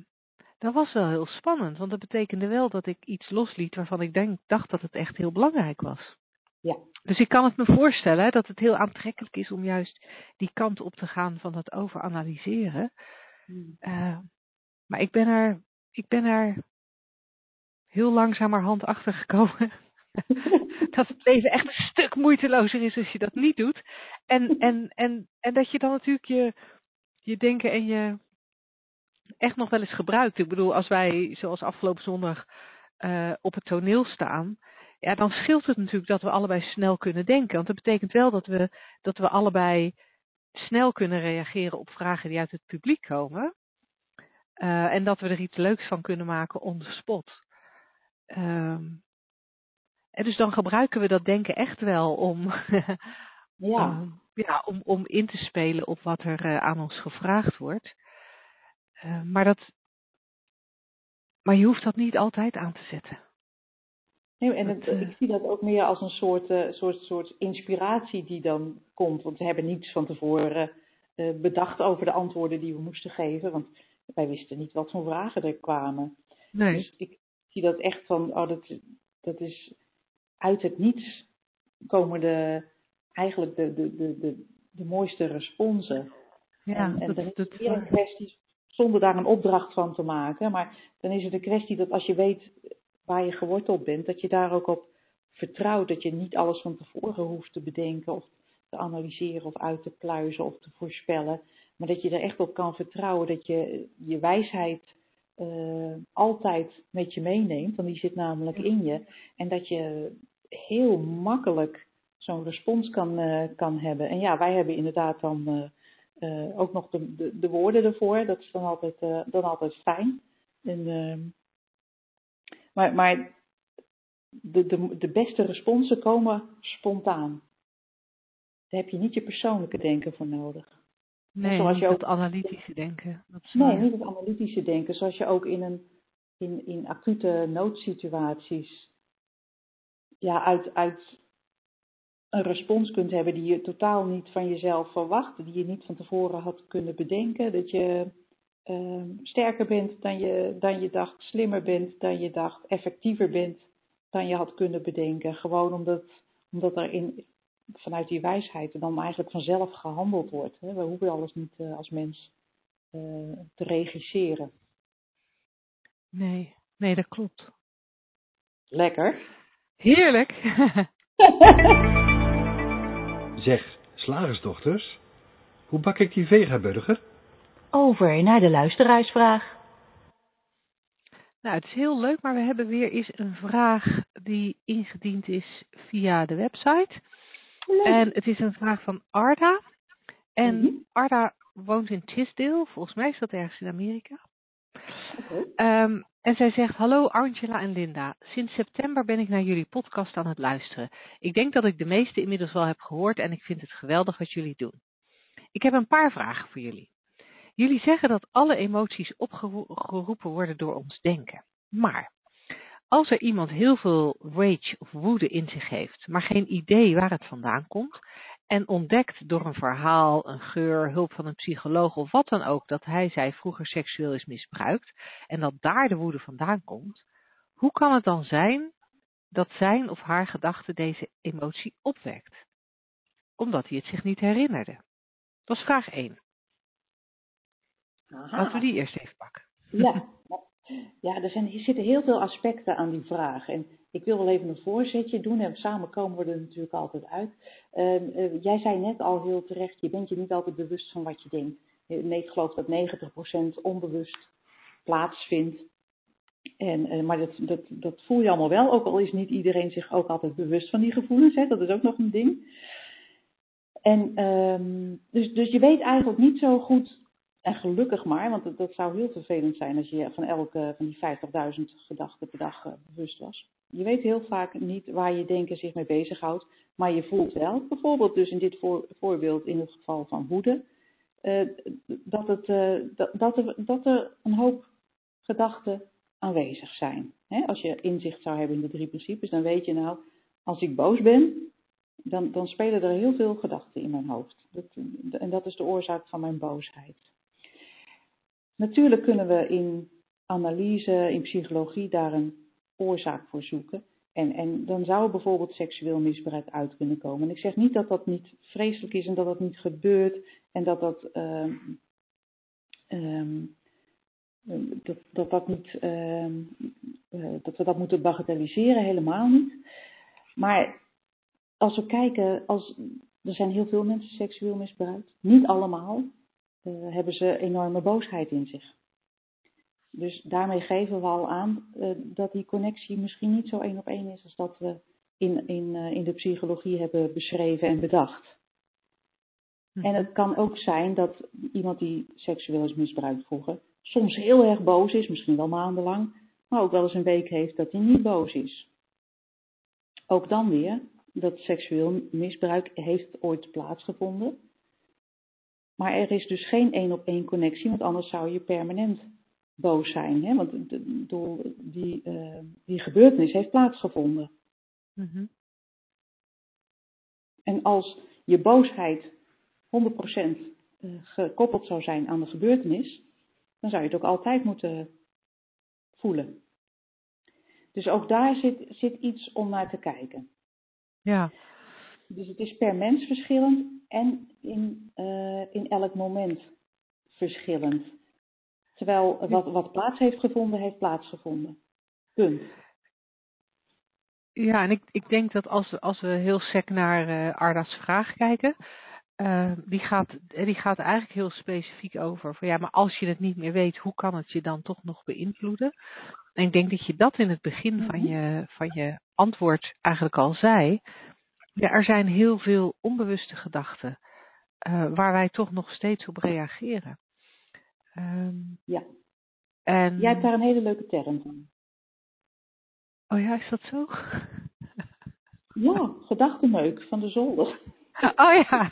dat was wel heel spannend. Want dat betekende wel dat ik iets losliet waarvan ik denk, dacht dat het echt heel belangrijk was. Ja. Dus ik kan het me voorstellen hè, dat het heel aantrekkelijk is om juist die kant op te gaan van het overanalyseren. Eh, maar ik ben er, ik ben er heel langzamerhand achter gekomen dat het leven echt een stuk moeitelozer is als je dat niet doet. En, en, en, en dat je dan natuurlijk je, je denken en je echt nog wel eens gebruikt. Ik bedoel, als wij zoals afgelopen zondag eh, op het toneel staan, ja, dan scheelt het natuurlijk dat we allebei snel kunnen denken. Want dat betekent wel dat we, dat we allebei snel kunnen reageren op vragen die uit het publiek komen. Eh, en dat we er iets leuks van kunnen maken on the spot. Ehm, en dus dan gebruiken we dat denken echt wel om, Ja. ehm, ja, om, om in te spelen op wat er eh, aan ons gevraagd wordt. Eh, maar, dat, maar je hoeft dat niet altijd aan te zetten. Nee, en Dat, het- eh, ik zie dat ook meer als een soort, eh, soort, soort inspiratie die dan komt. Want we hebben niets van tevoren eh, bedacht over de antwoorden die we moesten geven. Want wij wisten niet wat voor vragen er kwamen. Nee. Dus ik zie dat echt van, oh, dat, dat is uit het niets komen de, eigenlijk de, de, de, de, de mooiste responsen. Ja, en en dat, is dat, weer een kwestie, zonder daar een opdracht van te maken, maar dan is het een kwestie dat als je weet waar je geworteld bent, dat je daar ook op vertrouwt. Dat je niet alles van tevoren hoeft te bedenken of te analyseren of uit te pluizen of te voorspellen. Maar dat je er echt op kan vertrouwen dat je je wijsheid uh, altijd met je meeneemt, want die zit namelijk in je. En dat je heel makkelijk zo'n respons kan, uh, kan hebben. En ja, wij hebben inderdaad dan uh, ook nog de, de, de, woorden ervoor. Dat is dan altijd, dan altijd fijn. En, ehm, maar maar de, de, de beste responsen komen spontaan. Daar heb je niet je persoonlijke denken voor nodig. Nee, zoals je ook, het analytische denken. Nee, niet het analytische denken. Zoals je ook in, een, in, in acute noodsituaties ja, uit, uit een respons kunt hebben die je totaal niet van jezelf verwacht, die je niet van tevoren had kunnen bedenken. Dat je uh, sterker bent dan je, dan je dacht, slimmer bent dan je dacht, effectiever bent dan je had kunnen bedenken. Gewoon omdat, omdat er in, vanuit die wijsheid dan eigenlijk vanzelf gehandeld wordt. Hè? We hoeven alles niet uh, als mens uh, te regisseren. Nee, nee, dat klopt. Lekker. Heerlijk. zeg, slagersdochters, hoe bak ik die vegaburger? Over naar de luisteraarsvraag. Nou, het is heel leuk, maar we hebben weer eens een vraag die ingediend is via de website. En het is een vraag van Arda. En mm -hmm. Arda woont in Tisdale, volgens mij is dat ergens in Amerika. Okay. Um, en zij zegt, hallo Angela en Linda. Sinds september ben ik naar jullie podcast aan het luisteren. Ik denk dat ik de meeste inmiddels wel heb gehoord en ik vind het geweldig wat jullie doen. Ik heb een paar vragen voor jullie. Jullie zeggen dat alle emoties opgeroepen worden door ons denken. Maar als er iemand heel veel rage of woede in zich heeft, maar geen idee waar het vandaan komt, en ontdekt door een verhaal, een geur, hulp van een psycholoog of wat dan ook, dat hij zij vroeger seksueel is misbruikt, en dat daar de woede vandaan komt, hoe kan het dan zijn dat zijn of haar gedachte deze emotie opwekt? Omdat hij het zich niet herinnerde. Dat is vraag 1. Aha. Laten we die eerst even pakken. Ja, ja er, zijn, er zitten heel veel aspecten aan die vraag. En ik wil wel even een voorzetje doen en samen komen we er natuurlijk altijd uit. Uh, uh, jij zei net al heel terecht, je bent je niet altijd bewust van wat je denkt. Nee, ik geloof dat 90% onbewust plaatsvindt. En, uh, maar dat, dat, dat voel je allemaal wel, ook al is niet iedereen zich ook altijd bewust van die gevoelens. Hè? Dat is ook nog een ding. En um, dus, dus je weet eigenlijk niet zo goed en gelukkig maar, want dat, zou heel vervelend zijn als je van elke van die 50.000 gedachten per dag uh, bewust was. Je weet heel vaak niet waar je denken zich mee bezighoudt, maar je voelt wel, bijvoorbeeld dus in dit voor, voorbeeld in het geval van woede, uh, dat, het, uh, dat, dat, er, dat er een hoop gedachten aanwezig zijn. Als je inzicht zou hebben in de drie principes, dan weet je nou, als ik boos ben, dan, dan spelen er heel veel gedachten in mijn hoofd. En dat is de oorzaak van mijn boosheid. Natuurlijk kunnen we in analyse, in psychologie daar een oorzaak voor zoeken. En, en dan zou bijvoorbeeld seksueel misbruik uit kunnen komen. En ik zeg niet dat dat niet vreselijk is en dat dat niet gebeurt en dat dat, uh, um, dat, dat, dat, niet, uh, dat we dat moeten bagatelliseren, helemaal niet. Maar als we kijken, als, er zijn heel veel mensen seksueel misbruikt, niet allemaal, uh, hebben ze enorme boosheid in zich. Dus daarmee geven we al aan uh, dat die connectie misschien niet zo één op één is als dat we in, in, uh, in de psychologie hebben beschreven en bedacht. Hm. En het kan ook zijn dat iemand die seksueel is misbruikt vroeger soms heel erg boos is, misschien wel maandenlang, maar ook wel eens een week heeft dat hij niet boos is. Ook dan weer, dat seksueel misbruik heeft ooit plaatsgevonden. Maar er is dus geen één op één connectie, want anders zou je permanent boos zijn. Hè? Want die, uh, die gebeurtenis heeft plaatsgevonden. Mm -hmm. En als je boosheid 100% uh, gekoppeld zou zijn aan de gebeurtenis, dan zou je het ook altijd moeten voelen. Dus ook daar zit, zit iets om naar te kijken. Ja. Dus het is per mens verschillend en in, uh, in elk moment verschillend. Terwijl wat, wat plaats heeft gevonden, heeft plaatsgevonden. Punt. Ja, en ik, ik denk dat als, we- als we heel sec naar eh, Arda's vraag kijken, eh, die, gaat, eh, die gaat eigenlijk heel specifiek over van ja, maar als je het niet meer weet, hoe kan het je dan toch nog beïnvloeden? En ik denk dat je dat in het begin van Mhm. je, van je antwoord eigenlijk al zei. Ja, er zijn heel veel onbewuste gedachten eh, waar wij toch nog steeds op reageren. Ehm, Ja. en... Jij hebt daar een hele leuke term van. Oh ja, is dat zo? Ja, gedachtenmeuk van de zolder. Oh ja.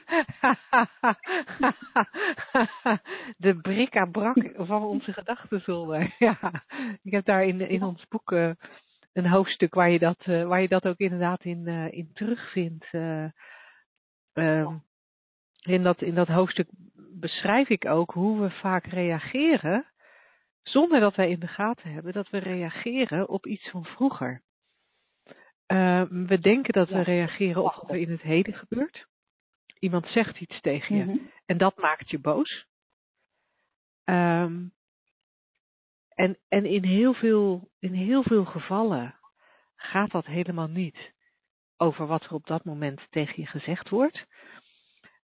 De bric-à-brac van onze gedachtenzolder. Ja. Ik heb daar in, in ons boek eh, een hoofdstuk waar je dat, eh, waar je dat ook inderdaad in, eh, in terugvindt. eh. Ehm, in, dat, in dat hoofdstuk beschrijf ik ook hoe we vaak reageren, zonder dat wij in de gaten hebben dat we reageren op iets van vroeger. Ehm, we denken dat we reageren op wat er in het heden gebeurt. Iemand zegt iets tegen je Mhm. en dat maakt je boos. Ehm, en en in, heel veel, in heel veel gevallen gaat dat helemaal niet over wat er op dat moment tegen je gezegd wordt.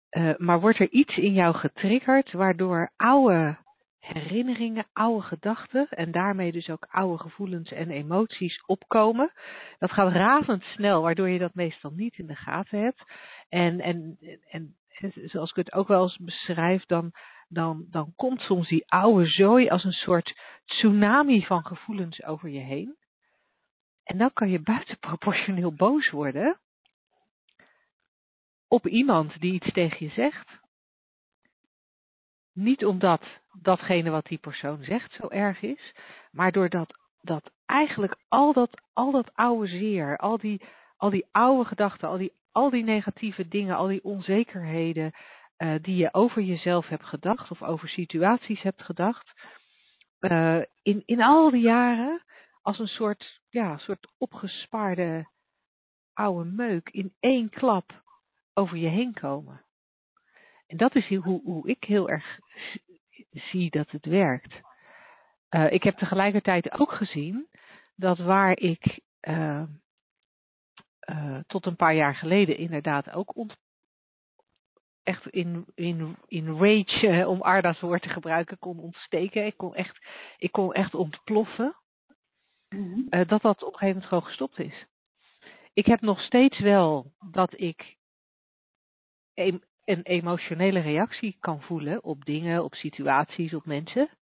Eh, maar wordt er iets in jou getriggerd waardoor oude herinneringen, oude gedachten en daarmee dus ook oude gevoelens en emoties opkomen. Dat gaat razendsnel, waardoor je dat meestal niet in de gaten hebt. En, en, en zoals ik het ook wel eens beschrijf, dan, dan, dan komt soms die oude zooi als een soort tsunami van gevoelens over je heen. En dan kan je buitenproportioneel boos worden op iemand die iets tegen je zegt. Niet omdat datgene wat die persoon zegt zo erg is, maar doordat dat eigenlijk al dat, al dat oude zeer, al die, al die oude gedachten, al die, al die negatieve dingen, al die onzekerheden uh, die je over jezelf hebt gedacht of over situaties hebt gedacht, uh, in, in al die jaren als een soort, ja, soort opgespaarde oude meuk in één klap over je heen komen. En dat is hoe, hoe ik heel erg zie dat het werkt. Uh, ik heb tegelijkertijd ook gezien dat waar ik tot een paar jaar geleden inderdaad ook ont echt in, in, in rage, om Arda's woord te gebruiken, kon ontsteken. Ik kon echt, ik kon echt ontploffen. Mm -hmm. dat dat op een gegeven moment gewoon gestopt is. Ik heb nog steeds wel dat ik een emotionele reactie kan voelen op dingen, op situaties, op mensen.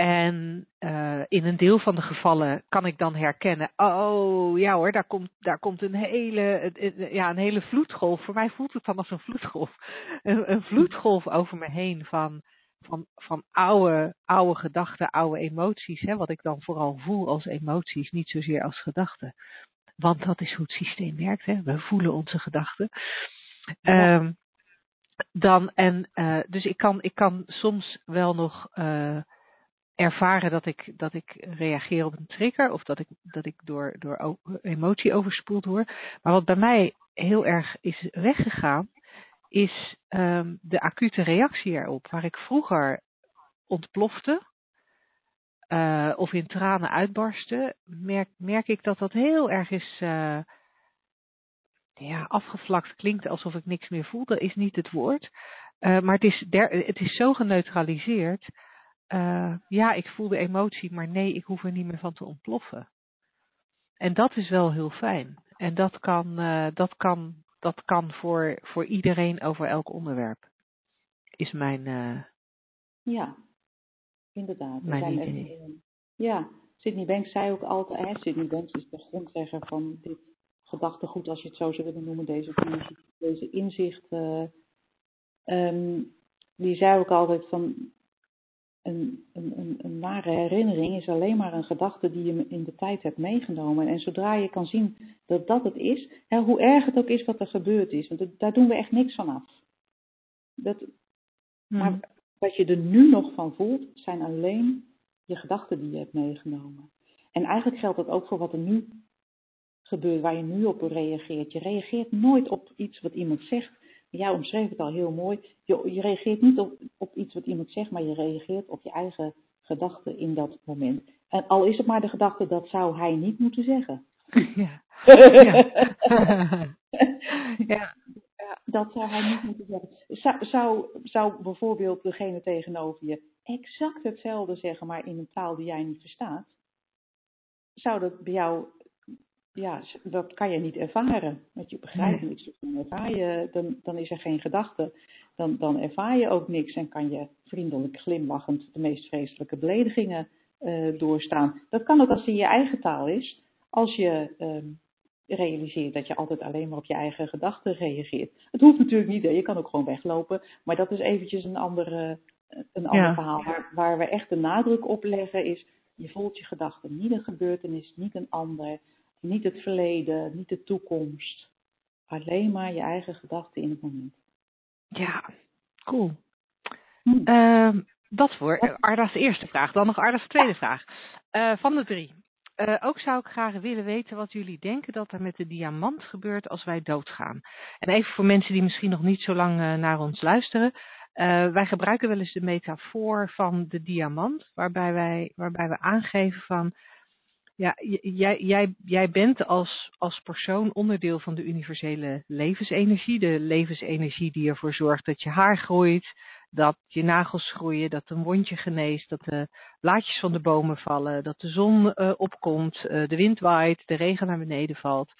En uh, in een deel van de gevallen kan ik dan herkennen, oh ja hoor, daar komt, daar komt een hele, ja, een hele vloedgolf. Voor mij voelt het dan als een vloedgolf. Een, een vloedgolf over me heen van, van, van oude, oude gedachten, oude emoties. Hè, wat ik dan vooral voel als emoties, niet zozeer als gedachten. Want dat is hoe het systeem werkt. Hè. We voelen onze gedachten. Ja. Um, dan, en, uh, dus ik kan, ik kan soms wel nog uh, ervaren dat ik, dat ik reageer op een trigger of dat ik, dat ik door, door emotie overspoeld word. Maar wat bij mij heel erg is weggegaan, is um, de acute reactie erop. Waar ik vroeger ontplofte uh, of in tranen uitbarstte, merk, merk ik dat dat heel erg is uh, ja, afgevlakt. Klinkt alsof ik niks meer voel, dat is niet het woord. Uh, maar het is, het is zo geneutraliseerd. Uh, ja, ik voel de emotie, maar nee, ik hoef er niet meer van te ontploffen. En dat is wel heel fijn. En dat kan, uh, dat kan, dat kan voor, voor iedereen over elk onderwerp. Is mijn. Uh, ja, inderdaad. Mijn zijn idee. Echt, ja, Sydney Banks zei ook altijd, hè, Sydney Banks is de grondlegger van dit gedachtegoed, als je het zo zou willen noemen, deze, deze inzicht. Um, die zei ook altijd van een, een, een, een nare herinnering is alleen maar een gedachte die je in de tijd hebt meegenomen. En zodra je kan zien dat dat het is, hè, hoe erg het ook is wat er gebeurd is, want dat, daar doen we echt niks van af. Dat, Hmm. Maar wat je er nu nog van voelt, zijn alleen je gedachten die je hebt meegenomen. En eigenlijk geldt dat ook voor wat er nu gebeurt, waar je nu op reageert. Je reageert nooit op iets wat iemand zegt. Jij omschreef het al heel mooi. Je, je reageert niet op, op iets wat iemand zegt, maar je reageert op je eigen gedachten in dat moment. En al is het maar de gedachte, dat zou hij niet moeten zeggen. Ja. ja. ja. Dat zou hij niet moeten zeggen. Zou, zou, zou bijvoorbeeld degene tegenover je exact hetzelfde zeggen, maar in een taal die jij niet verstaat? Zou dat bij jou, ja, dat kan je niet ervaren. Want je begrijpt niks, dus dan ervaar je, dan, dan is er geen gedachte. Dan, dan ervaar je ook niks en kan je vriendelijk glimlachend de meest vreselijke beledigingen uh, doorstaan. Dat kan ook als het in je eigen taal is. Als je uh, realiseert dat je altijd alleen maar op je eigen gedachten reageert. Het hoeft natuurlijk niet, hè. je kan ook gewoon weglopen. Maar dat is eventjes een, andere, een ander Ja. verhaal. Waar, waar we echt de nadruk op leggen is, je voelt je gedachten. Niet een gebeurtenis, niet een ander. Niet het verleden, niet de toekomst. Alleen maar je eigen gedachten in het moment. Ja, cool. Hm. Ehm, dat voor Arda's eerste vraag. Dan nog Arda's tweede vraag. Eh, van de drie. Eh, ook zou ik graag willen weten wat jullie denken dat er met de diamant gebeurt als wij doodgaan. En even voor mensen die misschien nog niet zo lang eh, naar ons luisteren. Wij gebruiken wel eens de metafoor van de diamant, waarbij wij, waarbij we aangeven van, ja, jij, jij, jij bent als, als persoon onderdeel van de universele levensenergie. De levensenergie die ervoor zorgt dat je haar groeit, dat je nagels groeien, dat een wondje geneest, dat de blaadjes van de bomen vallen, dat de zon eh, opkomt, eh, de wind waait, de regen naar beneden valt.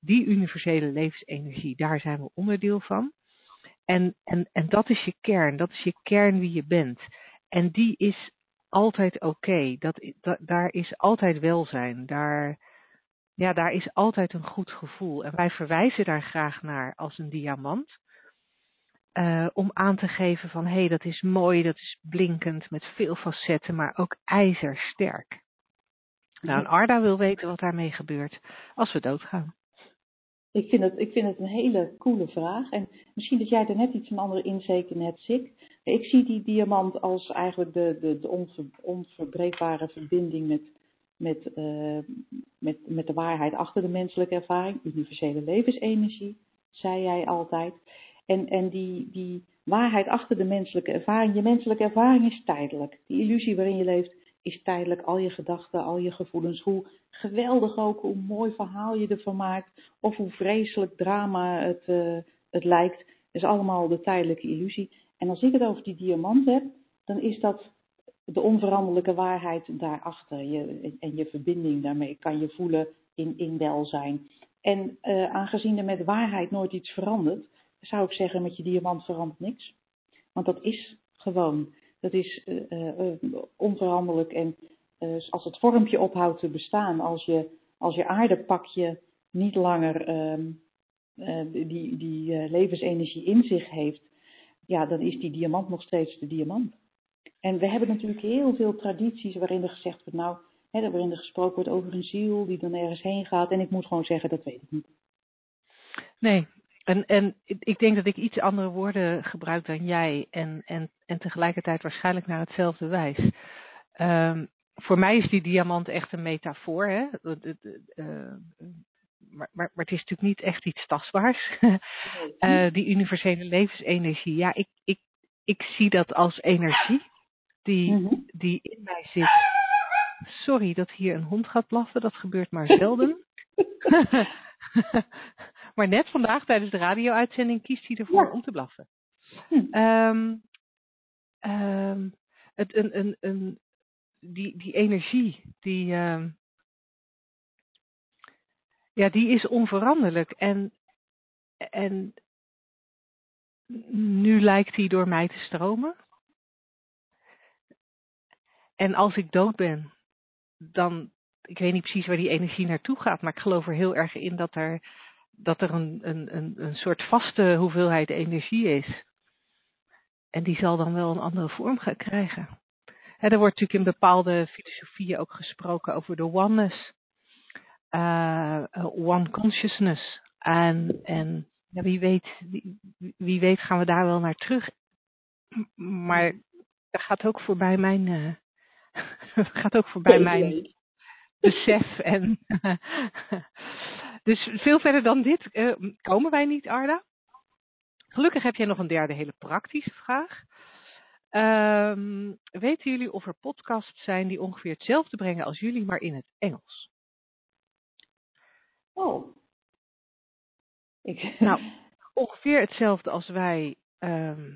Die universele levensenergie, daar zijn we onderdeel van. En, en, en dat is je kern, dat is je kern wie je bent. En die is altijd oké. Dat, daar is altijd welzijn. Daar, ja, daar is altijd een goed gevoel. En wij verwijzen daar graag naar als een diamant. eh, om aan te geven van hé, hey, dat is mooi, dat is blinkend met veel facetten, maar ook ijzersterk. Nou, en Arda wil weten wat daarmee gebeurt als we doodgaan. Ik vind, het, ik vind het een hele coole vraag. En misschien dat jij er net iets een andere insteek in hebt, Sik. Ik zie die diamant als eigenlijk de, de, de onver, onverbreekbare verbinding met, met, eh, met, met de waarheid achter de menselijke ervaring. Universele levensenergie, zei jij altijd. En, en die, die waarheid achter de menselijke ervaring. Je menselijke ervaring is tijdelijk. Die illusie waarin je leeft is tijdelijk. Al je gedachten, al je gevoelens. Hoe geweldig ook, hoe mooi verhaal je ervan maakt. Of hoe vreselijk drama het, eh, het lijkt. is allemaal de tijdelijke illusie. En als ik het over die diamant heb, dan is dat de onveranderlijke waarheid daarachter. Je, en je verbinding daarmee kan je voelen in, in welzijn. En eh, aangezien er met waarheid nooit iets verandert, zou ik zeggen met je diamant verandert niks. Want dat is gewoon. Dat is eh, onveranderlijk. En als het vormpje ophoudt te bestaan, als je, als je aardepakje niet langer ehm, eh, die, die levensenergie in zich heeft, ja, dan is die diamant nog steeds de diamant. En we hebben natuurlijk heel veel tradities waarin er gezegd wordt, nou, hè, waarin er gesproken wordt over een ziel die dan ergens heen gaat. En ik moet gewoon zeggen, dat weet ik niet. Nee, en, en ik denk dat ik iets andere woorden gebruik dan jij en, en, en tegelijkertijd waarschijnlijk naar hetzelfde wijs. Ehm, voor mij is die diamant echt een metafoor, hè? Het- het, eh, maar, maar, maar het is natuurlijk niet echt iets tastbaars. Eh, die universele levensenergie, ja, ik, ik, ik zie dat als energie die, Mhm. die in mij zit. Sorry dat hier een hond gaat blaffen, dat gebeurt maar zelden. maar net vandaag tijdens de radio-uitzending kiest hij ervoor Ja. om te blaffen. Hm. Ehm, ehm, het, een, een, een, die, die energie, die, ehm, ja, die is onveranderlijk. En, en nu lijkt die door mij te stromen. En als ik dood ben, dan, ik weet niet precies waar die energie naartoe gaat, maar ik geloof er heel erg in dat er, dat er een, een, een, een soort vaste hoeveelheid energie is. En die zal dan wel een andere vorm gaan krijgen. Er wordt natuurlijk in bepaalde filosofieën ook gesproken over de oneness, eh, eh, one consciousness. En, en ja, wie, weet, wie, wie weet gaan we daar wel naar terug. Maar dat gaat ook voorbij mijn, eh, gaat ook voorbij mijn besef. En dus veel verder dan dit eh, komen wij niet, Arda. Gelukkig heb jij nog een derde hele praktische vraag. Ehm, weten jullie of er podcasts zijn die ongeveer hetzelfde brengen als jullie, maar in het Engels? Oh. Ik, Nou, ongeveer hetzelfde als wij. ehm,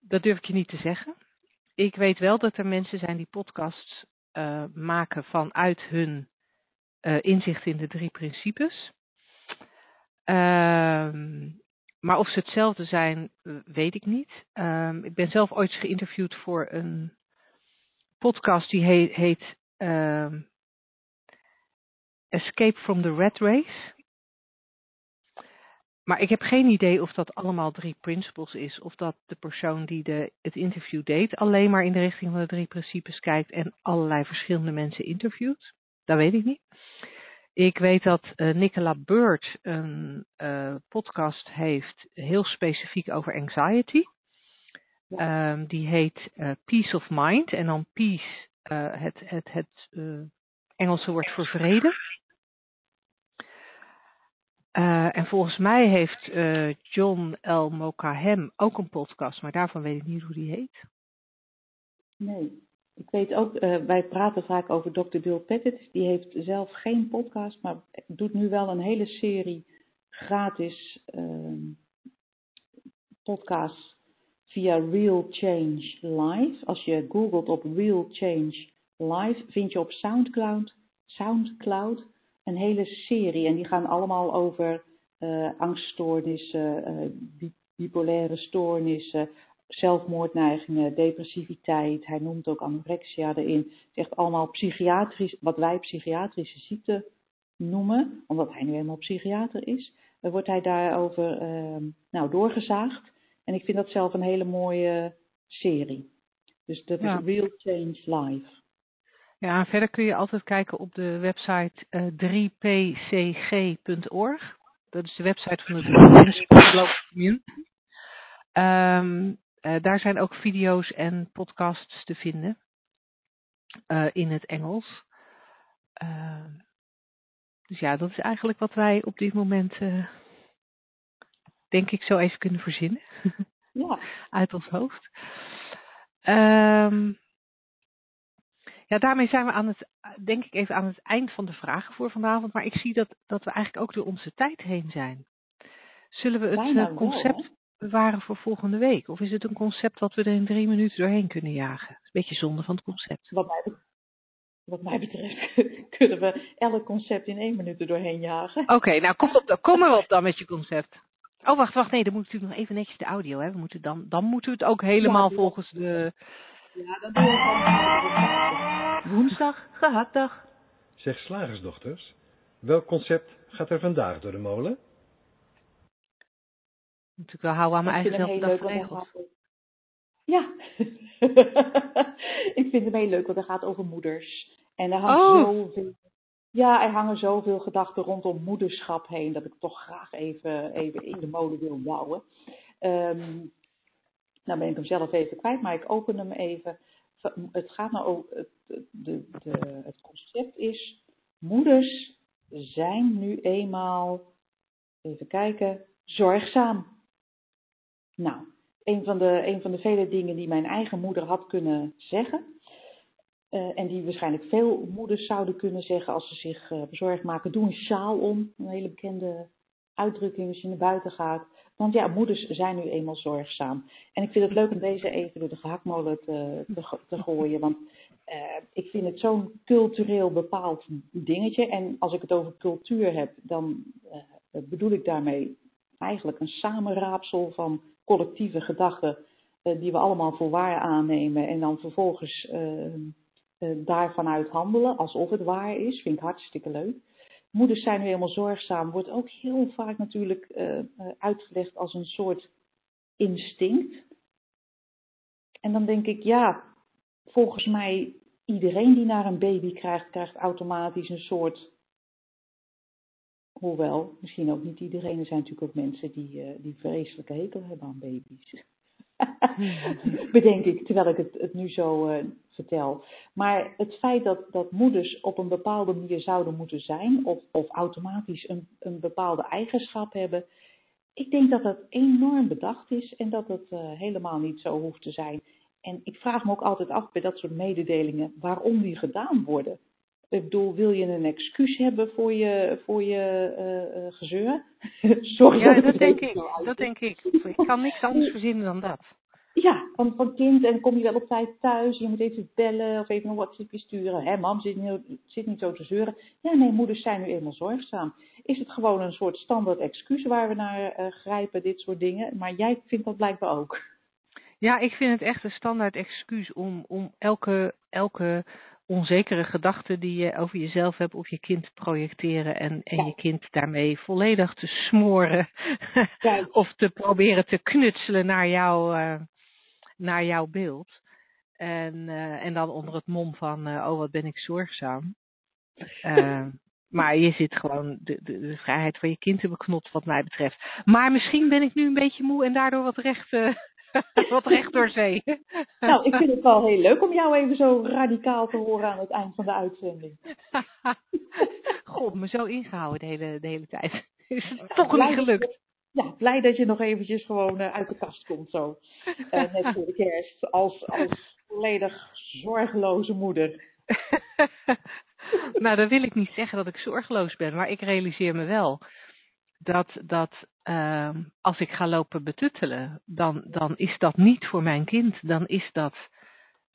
dat durf ik je niet te zeggen. Ik weet wel dat er mensen zijn die podcasts eh, maken vanuit hun eh, inzicht in de drie principes. Ehm, maar of ze hetzelfde zijn, eh, weet ik niet. Ehm, ik ben zelf ooit geïnterviewd voor een podcast die heet, ehm, Escape from the Rat Race. Maar ik heb geen idee of dat allemaal drie principles is. Of dat de persoon die de, het interview deed alleen maar in de richting van de drie principes kijkt en allerlei verschillende mensen interviewt. Dat weet ik niet. Ik weet dat eh, Nicola Bird een eh, podcast heeft heel specifiek over anxiety. Ehm, die heet eh, Peace of Mind. En dan peace, het, het, het Engelse woord voor vrede. En volgens mij heeft John L. Mokahem ook een podcast, maar daarvan weet ik niet hoe die heet. nee. Ik weet ook, eh, wij praten vaak over Dr. Bill Pettit. Die heeft zelf geen podcast, maar doet nu wel een hele serie gratis ehm, podcasts via Real Change Live. Als je googelt op Real Change Live, vind je op Soundcloud, Soundcloud een hele serie. En die gaan allemaal over eh, angststoornissen, eh, bi- bipolaire stoornissen, zelfmoordneigingen, depressiviteit. Hij noemt ook anorexia erin. Zegt allemaal psychiatrisch, wat wij psychiatrische ziekten noemen, omdat hij nu eenmaal psychiater is. Dan wordt hij daarover eh, nou, doorgezaagd. En ik vind dat zelf een hele mooie serie. Dus dat Ja. is Real Change Live. Ja, en verder kun je altijd kijken op de website eh 3pcg.org. Dat is de website van de Global Community. Ehm, eh, daar zijn ook video's en podcasts te vinden eh, in het Engels. Ehm, dus ja, dat is eigenlijk wat wij op dit moment, eh, denk ik, zo even kunnen verzinnen Ja, uit ons hoofd. Ehm, ja, daarmee zijn we aan het, denk ik even aan het eind van de vragen voor vanavond. Maar ik zie dat, dat we eigenlijk ook door onze tijd heen zijn. Zullen we het Bijna eh, wel, concept? Bewaren voor volgende week? Of is het een concept wat we er in drie minuten doorheen kunnen jagen? Dat is een beetje zonde van het concept. wat mij, wat mij betreft kunnen we elk concept in één minuut er doorheen jagen. Oké, nou kom, op, dan, kom maar op dan met je concept. Oh, wacht, wacht. Nee, dan moet natuurlijk nog even netjes de audio. Hè. We moeten dan, dan moeten we het ook helemaal volgens de... Ja, dat doen we. Woensdag, gehaktdag. Zeg slagersdochters, welk concept gaat er vandaag door de molen? Ik wel houden aan mijn eigen zelfbedachte regels. Ja, ik vind hem heel leuk, want hij gaat over moeders. En er hangt Oh. zoveel, ja, er hangen zoveel gedachten rondom moederschap heen, dat ik toch graag even, even in de molen wil bouwen. Ehm nou ben ik hem zelf even kwijt, maar ik open hem even. Het gaat nou over, het, de, de, het concept is, moeders zijn nu eenmaal, even kijken, zorgzaam. Nou, een van, de, een van de vele dingen die mijn eigen moeder had kunnen zeggen. eh, en die waarschijnlijk veel moeders zouden kunnen zeggen als ze zich eh, bezorgd maken. Doe een sjaal om. Een hele bekende uitdrukking als je naar buiten gaat. Want ja, moeders zijn nu eenmaal zorgzaam. En ik vind het leuk om deze even door de gehaktmolen te, te, te gooien. Want eh, ik vind het zo'n cultureel bepaald dingetje. En als ik het over cultuur heb, dan bedoel ik daarmee eigenlijk een samenraapsel van collectieve gedachten eh, die we allemaal voor waar aannemen en dan vervolgens eh, eh, daarvan uit handelen alsof het waar is. Vind ik hartstikke leuk. Moeders zijn nu helemaal zorgzaam, wordt ook heel vaak natuurlijk uitgelegd als een soort instinct. En dan denk ik, ja, volgens mij iedereen die naar een baby krijgt, krijgt automatisch een soort Hoewel, misschien ook niet iedereen. Er zijn natuurlijk ook mensen die, eh, die vreselijke hekel hebben aan baby's. Bedenk ik, terwijl ik het, het nu zo eh, vertel. Maar het feit dat, dat moeders op een bepaalde manier zouden moeten zijn, of, of automatisch een, een bepaalde eigenschap hebben, ik denk dat dat enorm bedacht is en dat het eh, helemaal niet zo hoeft te zijn. En ik vraag me ook altijd af bij dat soort mededelingen waarom die gedaan worden. Ik bedoel, wil je een excuus hebben voor je, voor je uh, gezeur? Sorry. Ja, dat denk ik. Dat denk ik. Ik kan niks anders verzinnen dan dat. Ja, van, van kind en kom je wel op tijd thuis. Je moet even bellen of even een WhatsAppje sturen. Hé, mam zit niet, zit niet zo te zeuren. Ja, nee, moeders zijn nu eenmaal zorgzaam. Is het gewoon een soort standaard excuus waar we naar uh, grijpen, dit soort dingen? Maar jij vindt dat blijkbaar ook. Ja, ik vind het echt een standaard excuus om, om elke, elke onzekere gedachte die je over jezelf hebt op je kind te projecteren en, en je kind daarmee volledig te smoren of te proberen te knutselen naar, jou, uh, naar jouw beeld. En, uh, en dan onder het mom van, uh, oh wat ben ik zorgzaam. maar je zit gewoon de, de, de, vrijheid van je kind te beknot wat mij betreft. Maar misschien ben ik nu een beetje moe en daardoor wat recht Wat recht door zee. nou, ik vind het wel heel leuk om jou even zo radicaal te horen aan het eind van de uitzending. God, me zo ingehouden de hele, de hele tijd. Is het toch niet gelukt. Ja, blij dat je nog eventjes gewoon uh, uit de kast komt zo. Uh, net voor de kerst. Als, als volledig zorgeloze moeder. nou, dan wil ik niet zeggen dat ik zorgeloos ben, maar ik realiseer me wel dat, dat uh, als ik ga lopen betuttelen, dan, dan is dat niet voor mijn kind. Dan is dat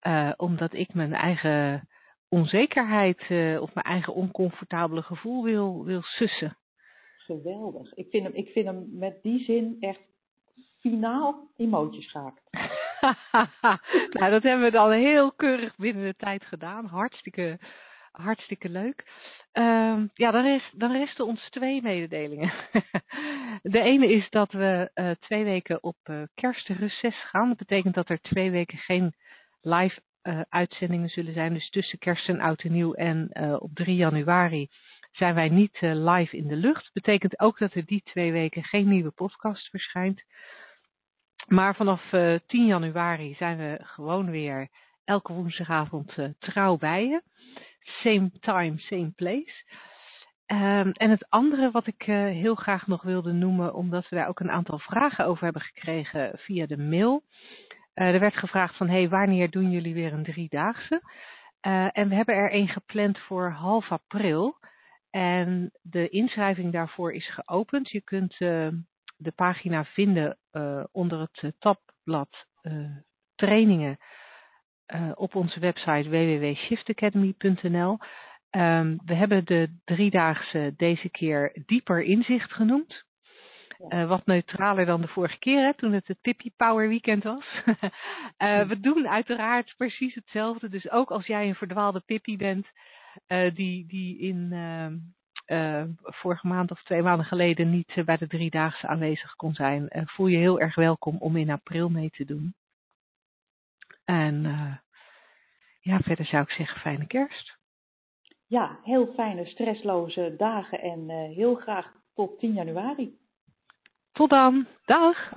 uh, omdat ik mijn eigen onzekerheid uh, of mijn eigen oncomfortabele gevoel wil, wil sussen. Geweldig. Ik vind, hem, ik vind hem met die zin echt finaal emoties gehakt. nou, dat hebben we dan heel keurig binnen de tijd gedaan. Hartstikke, hartstikke leuk. Uh, ja, dan, dan resten ons twee mededelingen. de ene is dat we uh, twee weken op uh, kerstreces gaan. Dat betekent dat er twee weken geen live uh, uitzendingen zullen zijn. Dus tussen kerst en oud en nieuw en op 3 januari zijn wij niet live in de lucht. Dat betekent ook dat er die twee weken geen nieuwe podcast verschijnt. Maar vanaf 10 januari zijn we gewoon weer elke woensdagavond trouw bij je. Same time, same place. Um, en het andere wat ik uh, heel graag nog wilde noemen, omdat we daar ook een aantal vragen over hebben gekregen via de mail. Uh, er werd gevraagd van, hey, wanneer doen jullie weer een driedaagse? Uh, en we hebben er een gepland voor half april. En de inschrijving daarvoor is geopend. Je kunt de pagina vinden onder het tabblad trainingen uh, op onze website www.shiftacademy.nl. Um, we hebben de driedaagse deze keer dieper inzicht genoemd. Uh, wat neutraler dan de vorige keer, hè, toen het het Pippi Power Weekend was. uh, we doen uiteraard precies hetzelfde. Dus ook als jij een verdwaalde Pippi bent, uh, die, die in vorige maand of twee maanden geleden niet bij de driedaagse aanwezig kon zijn, voel je heel erg welkom om in april mee te doen. En uh, ja, verder zou ik zeggen fijne kerst. Ja, heel fijne, stressloze dagen en uh, heel graag tot 10 januari. Tot dan. Dag.